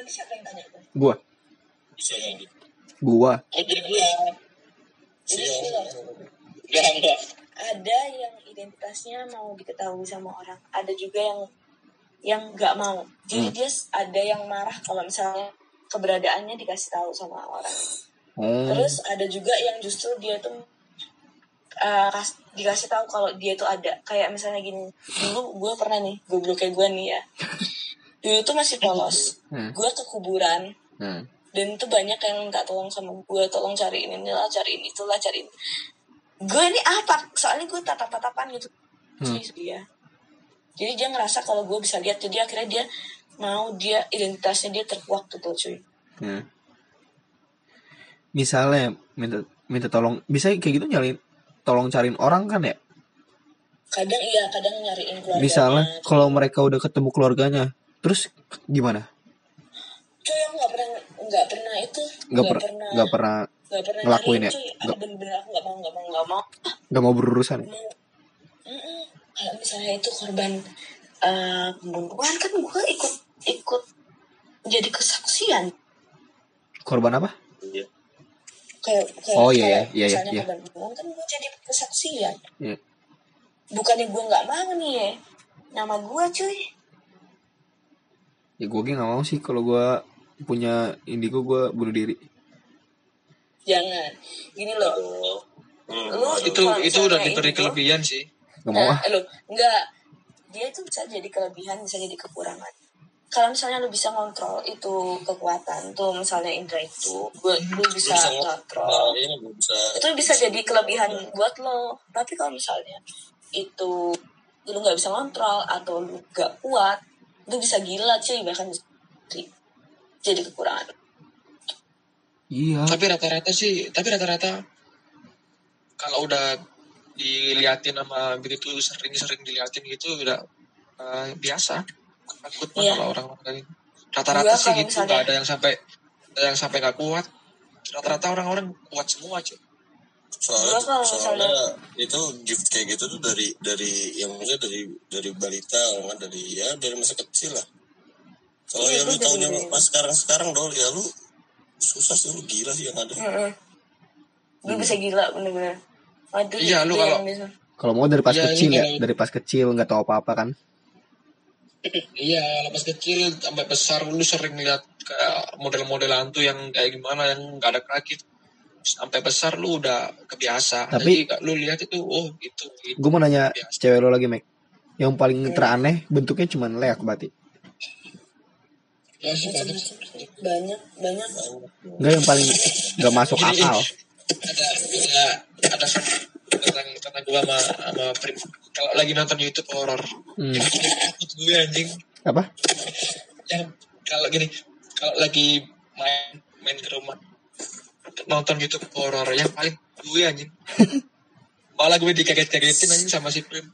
tadi siapa yang tanya tuh? Gua, bisa yang gitu gua. Jadi gue. Ada yang identitasnya mau diketahui sama orang. Ada juga yang yang nggak mau. Jadi dia s- ada yang marah kalau misalnya keberadaannya dikasih tahu sama orang. Oh, Terus ada juga yang justru dia tuh uh, kas- dikasih tahu kalau dia tuh ada. Kayak misalnya gini, dulu gue pernah nih, goblok kayak gue nih ya. Dulu tuh masih polos. Hmm. Gue ke kuburan hmm. dan itu banyak yang minta tolong sama gue, tolong cariin inilah, cariin itulah, cariin. Gue ini apa? Soalnya gue tatap-tatapan gitu. Hmm. Dia. Jadi dia ngerasa kalau gue bisa lihat, jadi akhirnya dia mau dia identitasnya dia terkuak gitu cuy. Hmm. Misalnya minta minta tolong, bisa kayak gitu nyalin tolong cariin orang kan ya? Kadang iya, kadang nyariin keluarganya. Misalnya kalau mereka udah ketemu keluarganya, terus gimana? cuy aku nggak pernah nggak pernah itu Nggak per- pernah nggak pernah nggak pernah ngelakuin ya? Nggak- bener-bener aku nggak mau nggak mau nggak mau nggak mau berurusan? ya? mau kalau misalnya itu korban eh, pembunuhan kan gue ikut ikut jadi kesaksian Korban apa? iya kayak kayak Oh, iya, kayak iya, iya, misalnya iya. korban pembunuhan kan gue jadi kesaksian Iya. bukannya gue nggak mau nih ya nama gue cuy Ya gue nggak mau sih kalau gue punya indigo gue bunuh diri. jangan gini loh hmm. lu Itu kalau itu udah diberi indigo- kelebihan sih. Gak mau ah. Nah, lo enggak. Dia itu bisa jadi kelebihan, bisa jadi kekurangan. Kalau misalnya lu bisa ngontrol itu kekuatan tuh misalnya Indra itu, gue lu bisa bisa ng- ngontrol. nah, gue bisa Itu bisa jadi kelebihan buat lo. Tapi kalau misalnya itu lu nggak bisa ngontrol atau lu gak kuat, lu bisa gila cuy bahkan jadi- kekurangan. Iya. Tapi rata-rata sih, tapi rata-rata kalau udah diliatin sama begitu sering-sering diliatin gitu udah eh, biasa. Takut Iya. kalau orang-orang. Rata-rata Gua sih gitu, misalnya- nggak ada yang sampai ada yang sampai nggak kuat. Rata-rata orang-orang kuat semua cuy. Soalnya kalau soalnya itu gift kayak gitu tuh dari dari yang maksudnya dari dari balita kan dari ya dari masa kecil lah kalau Iya, ya lu taunya pas sekarang sekarang dol ya lu susah sih lu gila sih yang ada Heeh. Lu bisa gila bener-bener. Iya, lu kalau- yang Kalau mau dari pas Iya, kecil ini ya, dari pas kecil nggak tahu apa-apa kan? Iya, pas kecil sampai besar lu sering lihat kayak model-model hantu yang kayak gimana yang nggak ada kaki. Sampai besar lu udah kebiasa. Tapi- Jadi lu lihat itu, oh itu, gitu. Gue mau nanya Biasa. cewek lo lagi, Mek. Yang paling teraneh bentuknya cuma leak berarti. Ya, sih, banyak. Banyak, banyak. Enggak yang paling nggak masuk akal. ada ada ada tentang tentang gua sama sama Prim. Kalau lagi nonton YouTube horor, Hmm. yang paling takut gue anjing. Apa? Yang kalau gini, kalau lagi main main ke rumah nonton YouTube horor yang paling gue anjing. Malah gue dikaget-kagetin anjing sama si Prim.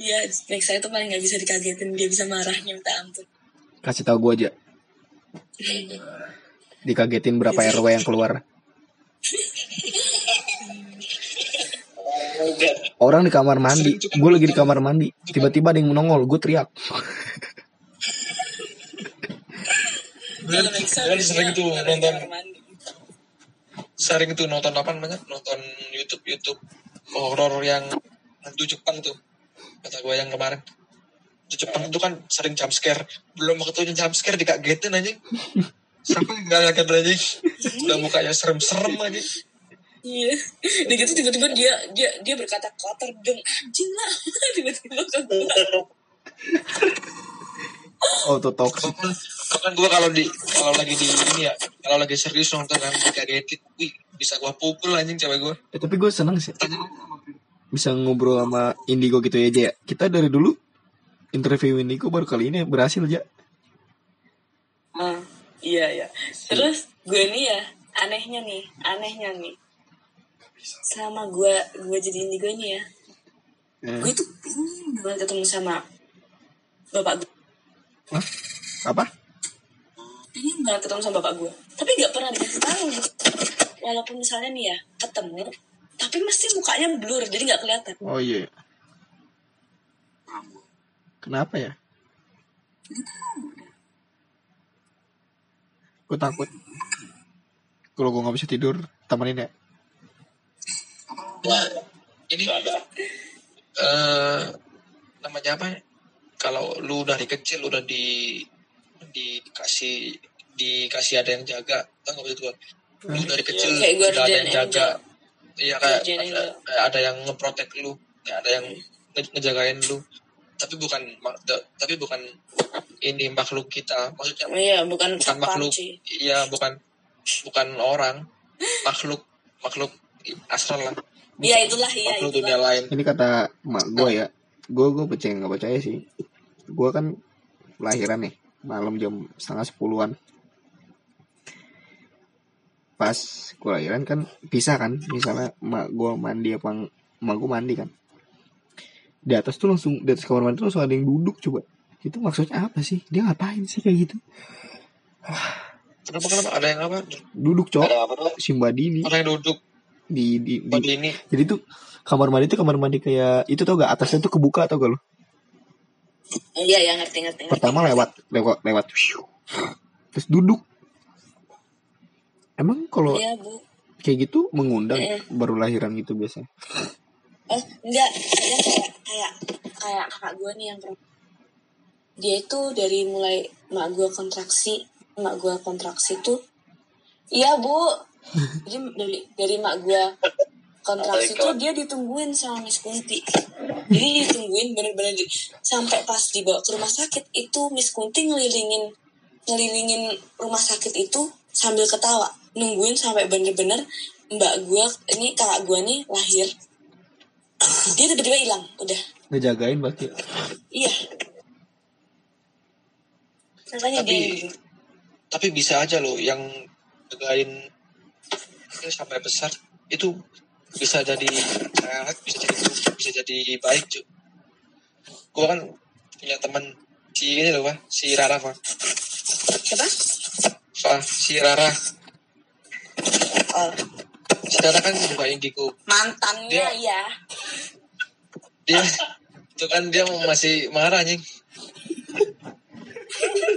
Iya, next saya tuh paling nggak bisa dikagetin. Dia bisa marahnya minta ampun. Kasih tahu gue aja. Dikagetin berapa RW yang keluar. Orang di kamar mandi, gue lagi di kamar mandi, tiba-tiba ada yang menongol, gue teriak. Gue sering tuh nonton. Sering tuh nonton apa namanya? Nonton YouTube YouTube horor yang hantu Jepang tuh kata gue yang kemarin. Hantu Jepang itu kan sering jump scare. Belum waktunya jump scare dikagetin anjing. Sampai nggak kaget anjing? Udah mukanya serem-serem aja Iya. Udah gitu tiba-tiba dia dia dia berkata kotor dong anjing lah. tiba-tiba ke gua. auto toxic. Bahkan bahkan gue kalau di kalau lagi di ini ya kalau lagi serius nonton kan kagetin wih bisa gue pukul anjing cewek gue Eh, tapi gue seneng sih bisa ngobrol sama Indigo gitu ya aja ya. Kita dari dulu interview Indigo baru kali ini berhasil aja. Ah, iya iya. Terus gue nih ya anehnya nih, anehnya nih. Sama gue gue jadi indigo nih ya. Eh, Gue tuh pengen banget ketemu sama bapak gue. Hah? Apa? Pengen banget ketemu sama bapak gue. Tapi nggak pernah dikasih tahu. Walaupun misalnya nih ya ketemu, tapi mesti mukanya blur jadi nggak kelihatan. Oh iya. Kenapa ya? Gue takut. Kalau gue nggak bisa tidur, temenin ya. Wah, ini eh namanya apa ya? Kalau lu dari kecil udah di dikasih dikasih ada yang jaga, tau nggak itu? Lu dari kecil Kayak udah ada yang jaga, iya kayak ada, kayak ada yang ngeprotek lu, kayak ada yang nge- ngejagain lu. Tapi bukan tapi bukan ini makhluk kita, maksudnya Iya, bukan bukan makhluk, iya bukan bukan orang, makhluk makhluk astral lah, Iya itulah iya makhluk dunia itulah. lain. Ini kata mak gue ya. Gue gue percaya nggak percaya sih. Gue kan lahiran nih malam jam setengah sepuluhan. Pas gue lahiran kan bisa kan, misalnya mak gue mandi apa mak gue mandi kan. Di atas tuh langsung di atas kamar mandi tuh langsung ada yang duduk coba. Itu maksudnya apa sih? Dia ngapain sih kayak gitu? Kenapa kenapa ada yang apa? Duduk cowok. Ada apa tuh? Simbadini Ada yang duduk di di, di, ini. jadi tuh kamar mandi tuh kamar mandi kayak itu tau gak atasnya tuh kebuka tau gak lo Iya ya ngerti ngerti. ngerti. pertama lewat lewat lewat terus duduk emang kalau Iya bu. kayak gitu mengundang Eh. baru lahiran gitu biasanya Oh enggak, dia kayak kayak kayak kakak gue nih yang. Dia itu dari mulai mak gue kontraksi, mak gue kontraksi tuh, iya bu. Jadi dari dari mak gue kontraksi tuh dia ditungguin sama Miss Kunti. Jadi ditungguin bener-bener di- sampai pas dibawa ke rumah sakit itu Miss Kunti ngelilingin ngelilingin rumah sakit itu sambil ketawa. Nungguin sampai bener-bener mbak gue ini kakak gue nih lahir. Dia tiba-tiba hilang udah. Ngejagain berarti iya. Makanya Tapi dia tapi bisa aja loh yang jagain ini sampai besar. Itu bisa jadi sehat, bisa jadi bisa jadi baik cuy. Gua kan punya teman si ini loh, Pak, si Rara, Pak. siapa Pak, si Rara. oh, Si Rara kan buka indigo. mantannya Dia- iya Dia itu kan dia masih marah nih.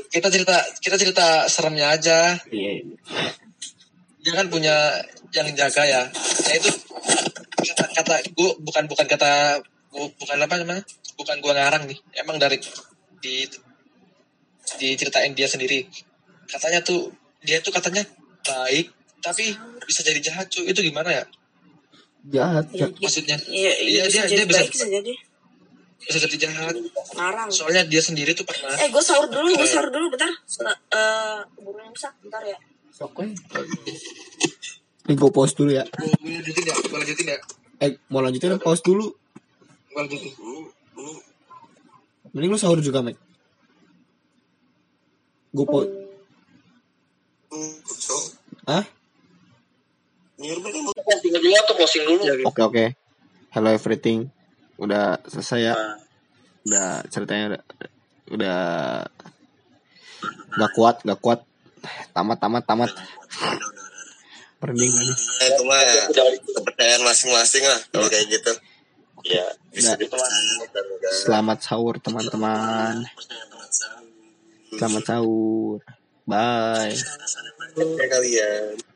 Kita cerita kita cerita seremnya aja. iya dia kan punya yang jaga ya. Nah itu kata kata gue bukan bukan kata bu- bukan apa namanya? Bukan gua ngarang nih. Emang dari di diceritain dia sendiri. Katanya tuh dia tuh katanya baik tapi bisa jadi jahat cuy. Itu gimana ya? Jahat Iya, ja- maksudnya? iya, iya, Iya, bisa dia- jadi dia bisa- baik bisa jadi. bisa jadi jahat. Ngarang. Soalnya dia sendiri tuh pernah eh gue sahur dulu gue sahur dulu bentar. Eh burungnya rusak bentar ya sok ini gue pause dulu ya. Gue lanjutin ya gue lanjutin ya eh mau lanjutin pause dulu. Gue lanjutin mending lu sahur juga Mek. Gue pause ah Posting dulu atau posting dulu? Oke oke. Hello everything. Udah selesai ya. Udah ceritanya udah udah gak kuat, gak kuat. Tamat tamat tamat. Nih? Ya, itu mah kepercayaan masing-masing lah kalau kayak gitu. Ya, bisa enggak. Selamat sahur teman-teman. Selamat sahur. Bye. Ya kalian.